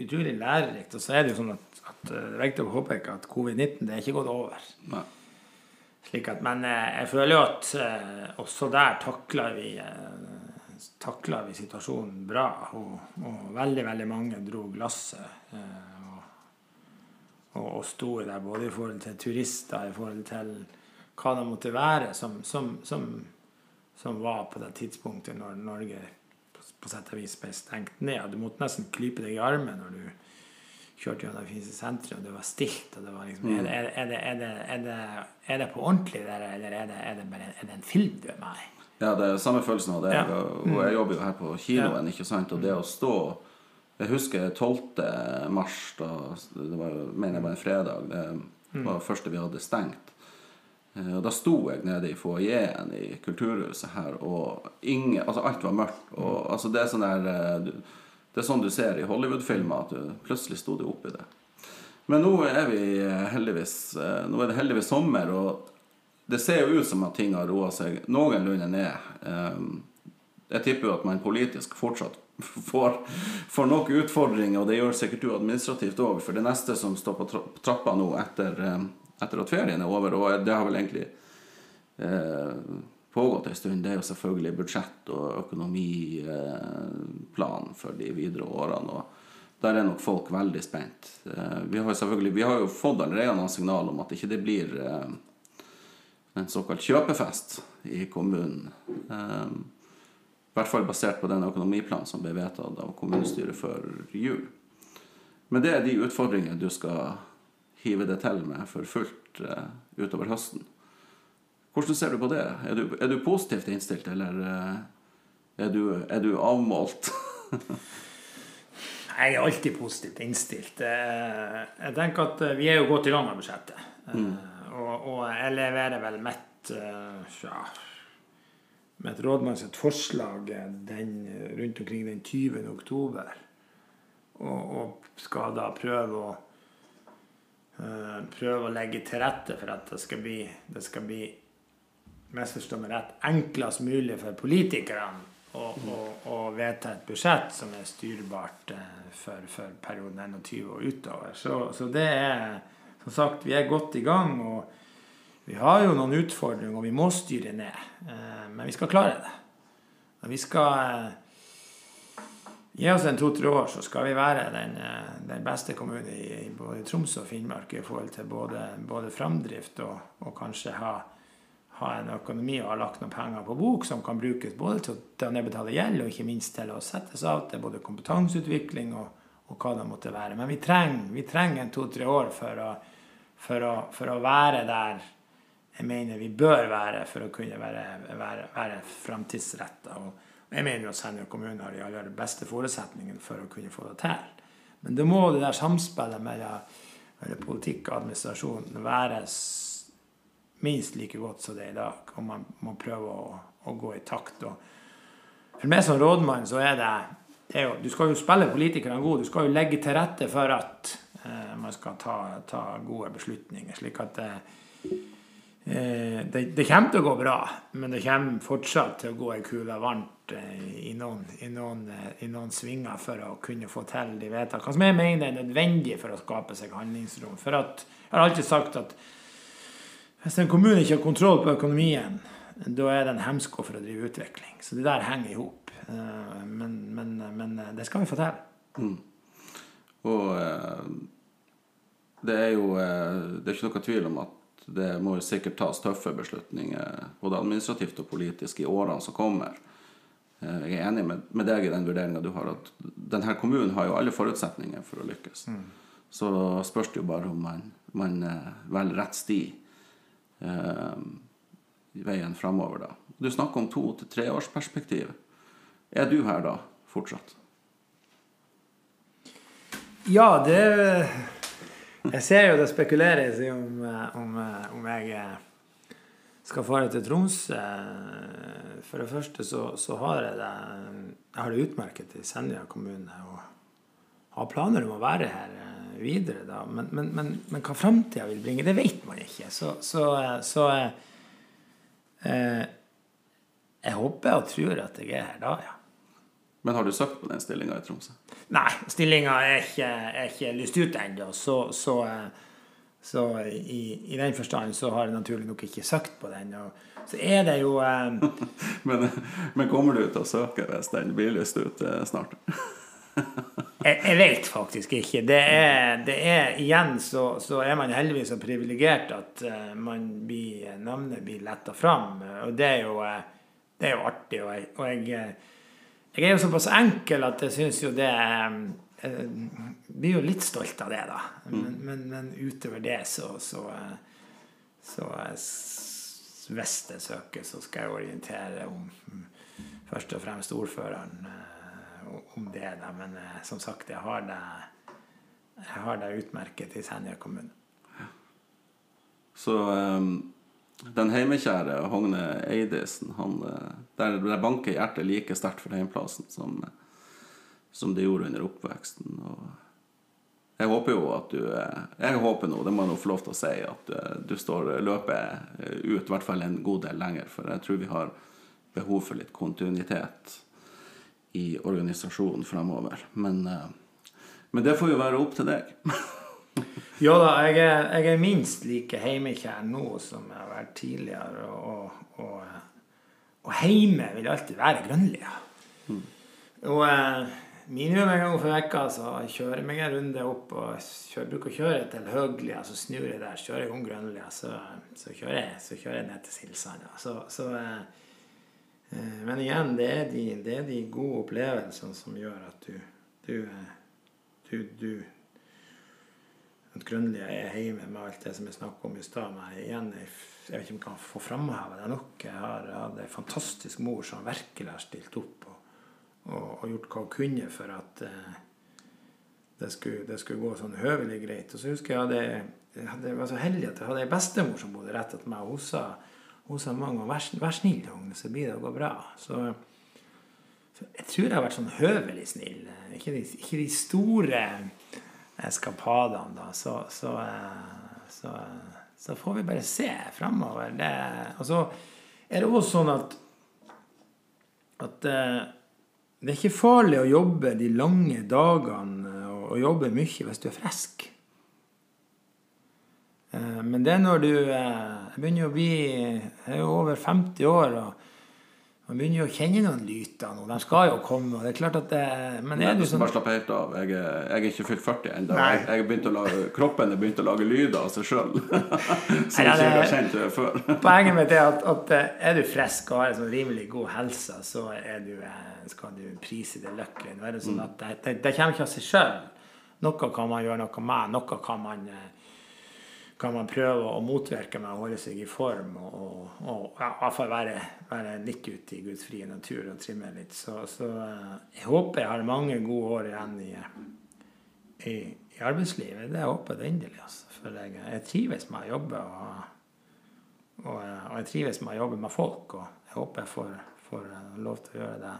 utrolig lærerikt. Og så er det jo sånn at, at det er viktig å påpeke at covid-19 det er ikke gått over. Nei. Slik at, men jeg føler jo at også der takler vi, takler vi situasjonen bra. Og, og veldig, veldig mange dro glasset og, og sto der, både i forhold til turister, i forhold til hva det måtte være, som, som, som, som var på det tidspunktet når Norge på, sett og vis ble stengt ned. Du måtte nesten klype deg i armen når du kjørte gjennom Finse senteret, og det var stilt. og det var liksom, det, er, det, er, det, er, det, er det på ordentlig der, eller er det, det, bare, det en film du er med i? Ja, det er samme følelsen av det. Ja. Og jeg jobber jo her på kinoen, ikke sant? og det å stå Jeg husker 12. mars, da, det var, mener jeg var en fredag. Det var det første vi hadde stengt. Eh, Og Da sto jeg nede i foajeen i Kulturhuset her, og ingen, altså alt var mørkt. Og, altså det, er sånn der, eh, det er sånn du ser i Hollywood-filmer, at du plutselig sto det oppi det. Men nå er vi eh, heldigvis Nå er det heldigvis sommer, og det ser jo ut som at ting har roa seg noenlunde ned. Jeg tipper jo at man politisk fortsatt (laughs) får, får nok utfordringer, og det gjør sikkert du administrativt òg, for det neste som står på trappa nå etter, etter at ferien er over, og det har vel egentlig eh, pågått en stund, det er jo selvfølgelig budsjett og økonomiplan for de videre årene. og der er nok folk veldig spent. Eh, Vi har, selvfølgelig, vi har jo fått allerede noen signal om at ikke det blir eh, en såkalt kjøpefest i kommunen. Eh, I hvert fall basert på den økonomiplanen som ble vedtatt av kommunestyret før jul. Men det er de utfordringene du skal hive det til med for fullt uh, utover høsten. Hvordan ser du på det? Er du, er du positivt innstilt, eller uh, er du, er du avmålt? (laughs) Jeg er alltid positivt innstilt. Eh, Jeg tenker at vi er jo godt i gang med budsjettet. Mm. Og, og jeg leverer vel mitt ja, mitt rådmanns forslag den, rundt omkring den 20. oktober. Og, og skal da prøve å prøve å legge til rette for at det skal bli, det skal bli misforstå meg rett, enklest mulig for politikerne å, å, å vedta et budsjett som er styrbart eh, for, for perioden 21 og utover. Så, så det er Som sagt, vi er godt i gang. og vi har jo noen utfordringer, og vi må styre ned. Eh, Men vi skal klare det. Og vi skal eh, Gi oss en to-tre år, så skal vi være den, eh, den beste kommunen i, både Troms og Finnmark i forhold til både, både framdrift og, og kanskje ha, ha en økonomi og ha lagt noen penger på bok som kan brukes både til å, nedbetale gjeld og ikke minst til å settes av til både kompetanseutvikling og, og hva det måtte være. Men vi trenger, vi trenger en to-tre år for å, for, å, for å være der jeg mener vi bør være for å kunne være, være, være framtidsretta. Jeg mener jo at Senja kommune har de aller beste forutsetningene for å kunne få det til. Men det må det der samspillet mellom, mellom politikk og administrasjon være minst like godt som det er i dag. Og man må prøve å, å gå i takt. Og for meg som rådmann så er det, det er jo, Du skal jo spille politikerne gode. Du skal jo legge til rette for at eh, man skal ta, ta gode beslutninger. slik at eh, Eh, det, det kommer til å gå bra, men det kommer fortsatt til å gå ei kule varmt eh, i, noen, i, noen, eh, i noen svinger for å kunne få til de vedtakene som jeg mener er nødvendig for å skape seg handlingsrom. For at, jeg har alltid sagt at hvis en kommune ikke har kontroll på økonomien, da er det en hemsko for å drive utvikling. Så det der henger i hop. Men, men, men det skal vi få til. Og eh, det er jo Det er ikke noe tvil om at det må jo sikkert tas tøffe beslutninger, både administrativt og politisk, i årene som kommer. Eh, Jeg er enig med, deg i den vurderinga du har, at denne kommunen har jo alle forutsetninger for å lykkes. Så spørs det jo bare om man, man eh, velger rett sti eh, i veien framover, da. Du snakker om to- til treårsperspektiv. Er du her da fortsatt? Ja, det Jeg ser jo det spekuleres i om, eh, om, eh, om jeg eh, skal fare til Troms. Eh, For det første så, så har jeg det Jeg har det utmerket i Senja kommune og har planer om å være her videre, da. Men, men, men, men hva framtida vil bringe, det vet man ikke. Så, så, så eh, Jeg håper og tror at jeg er her da, ja. Men har du søkt på den stillinga i Tromsø? Nei, stillinga er ikke, er ikke lyst ut ennå. Så, så, eh, så i, i den forstand så har jeg naturlig nok ikke søkt på den. Og så er det jo um... (laughs) Men, men kommer du til å søke hvis den blir lyst ut eh, snart? (laughs) jeg, jeg vet faktisk ikke. Det er, det er Igjen så, så er man heldigvis så privilegert at man blir, navnet blir letta fram. Og det er jo, det er jo artig. Og jeg, og jeg, jeg er jo såpass enkel at jeg syns jo det Jeg blir jo litt stolt av det, da. Men, men, men utover det så, så, så, så eh, Hvis jeg søker, så skal jeg orientere om mm, først og fremst ordføreren. eh, om det. Da. Men eh, som sagt, jeg har det, jeg har det utmerket i Senja kommune. Så um, den heimekjære Hogne Eidesen, han, eh, der, der banker hjertet like sterkt for heimplassen som, som det gjorde under oppveksten. Og jeg håper jo at du eh, Jeg håper nå, det må jeg nå få lov til å si, at eh, du står løpet ut i hvert fall en god del lenger. For jeg tror vi har behov for litt kontinuitet i organisasjonen fremover. Men, men det får jo være opp til deg. (laughs) Ja da, jeg er, jeg er minst like heimekjær nå som jeg har vært tidligere. Og, og, og heime vil alltid være Grønlia. Mm. Og eh, minimum en gang for vekka så kjører jeg meg en runde opp og kjører, bruker å kjøre til Høglia. Så snur jeg der, kjører jeg om Grønlia, så, så, kjører jeg, så kjører jeg ned til Silsanda. Så, så eh, eh, men igjen, det er, de, det er de gode opplevelsene som gjør at du, du, du, du at Grønlia er hjemme med alt det som jeg snakket om i stad. Jeg vet ikke om jeg kan få framheve det nok. Jeg har hatt ei fantastisk mor som virkelig har stilt opp og, og, og gjort hva hun kunne for at eh, det, skulle, det, skulle, gå sånn høvelig greit. Og så husker jeg at jeg, var så heldig at jeg hadde ei bestemor som bodde rett etter meg. Hun sa, hun sa mange ganger 'vær, vær snill, Hogne, så blir det å gå bra'. Så, så, jeg tror jeg har vært sånn høvelig snill. Ikke de, ikke de store eskapadene, da, så, så, eh, så, så, får vi bare se framover. Og så er det også sånn at, at eh, det er ikke farlig å jobbe de lange dagene og, jobbe mye hvis du er frisk. Eh, men det er når du Jeg begynner å bli Jeg er jo over 50 år. og man begynner jo å kjenne noen lyter nå. De skal jo komme. og det er klart at det, Men er du sånn Bare slapp helt av. Jeg, jeg er ikke fylt 40 ennå. kroppen er begynt å lage lyder av seg sjøl. (laughs) Som jeg ikke har kjent før. (laughs) Poenget mitt er at, at, er du frisk og har en sånn rimelig god helse, så du, eh, skal du prise det lykkelig. Nå er det sånn mm. at det, det, det kommer ikke av seg sjøl. Noe kan man gjøre noe med. Noe kan man eh, kan man prøve å motvirke med å holde seg i form og, og, og ja, i hvert fall være, være, litt ute i Guds frie natur og trimme litt. Så, så, eh, jeg håper jeg har mange gode år igjen i, i, i arbeidslivet. Det håper jeg inderlig. Altså. For jeg, jeg, trives med å jobbe, og, og, og, jeg trives med å jobbe med folk. Og jeg håper jeg får, får lov til å gjøre det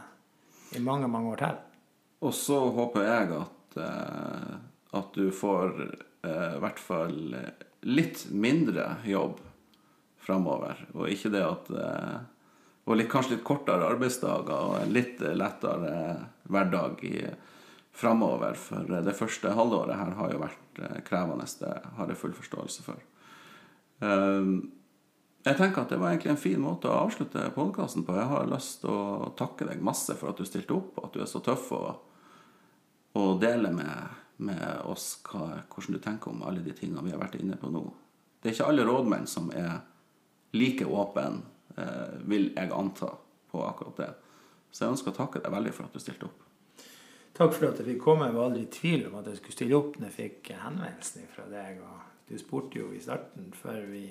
i mange, mange år til. Og så håper jeg at, eh, at du får eh, i hvert fall litt mindre jobb framover. Og ikke det at eh, Og litt, kanskje litt kortere arbeidsdager og en litt lettere hverdag i, framover. For det første halvåret her har jo vært eh, krevende. Det har jeg full forståelse for. Eh, jeg tenker at det var egentlig en fin måte å avslutte podkasten på. Jeg har lyst til å takke deg masse for at du stilte opp, og at du er så tøff og deler med med oss hva, hvordan du tenker om alle de tingene vi har vært inne på nå. Det er ikke alle rådmenn som er like åpen, eh, vil jeg anta, på akkurat det. Så jeg ønsker å takke deg veldig for at du stilte opp. Takk for at jeg fikk komme. Jeg var aldri i tvil om at jeg skulle stille opp når jeg fikk henvendelsen fra deg. Og du spurte jo i starten, før vi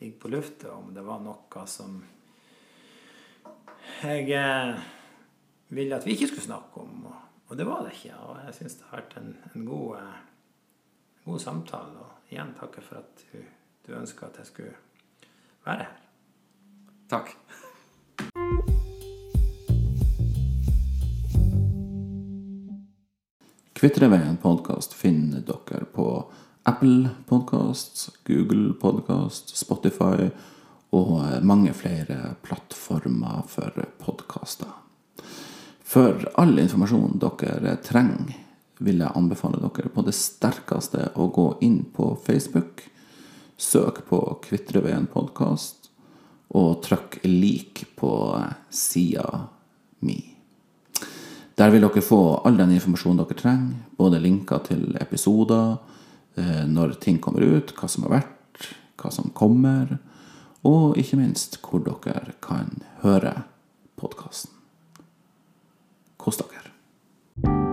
gikk på lufta, om det var noe som jeg eh, ville at vi ikke skulle snakke om. Og og det var det ikke. Og jeg syns det har vært en, en, god, eh, god, samtale. Og igjen takker for at du, du ønska at jeg skulle være her. Takk. Kvitreveien podkast finner dere på Apple Podkast, Google Podkast, Spotify og mange flere plattformer for podkaster. For all informasjon dere trenger, vil jeg anbefale dere på det sterkeste å gå inn på Facebook. Søk på Kvitreveien podkast, og trykk 'lik' på sida mi. Der vil dere få all den informasjonen dere trenger, både linker til episoder, eh, når ting kommer ut, hva som har vært, hva som kommer, og ikke minst hvor dere kan høre podkasten. Kos dere.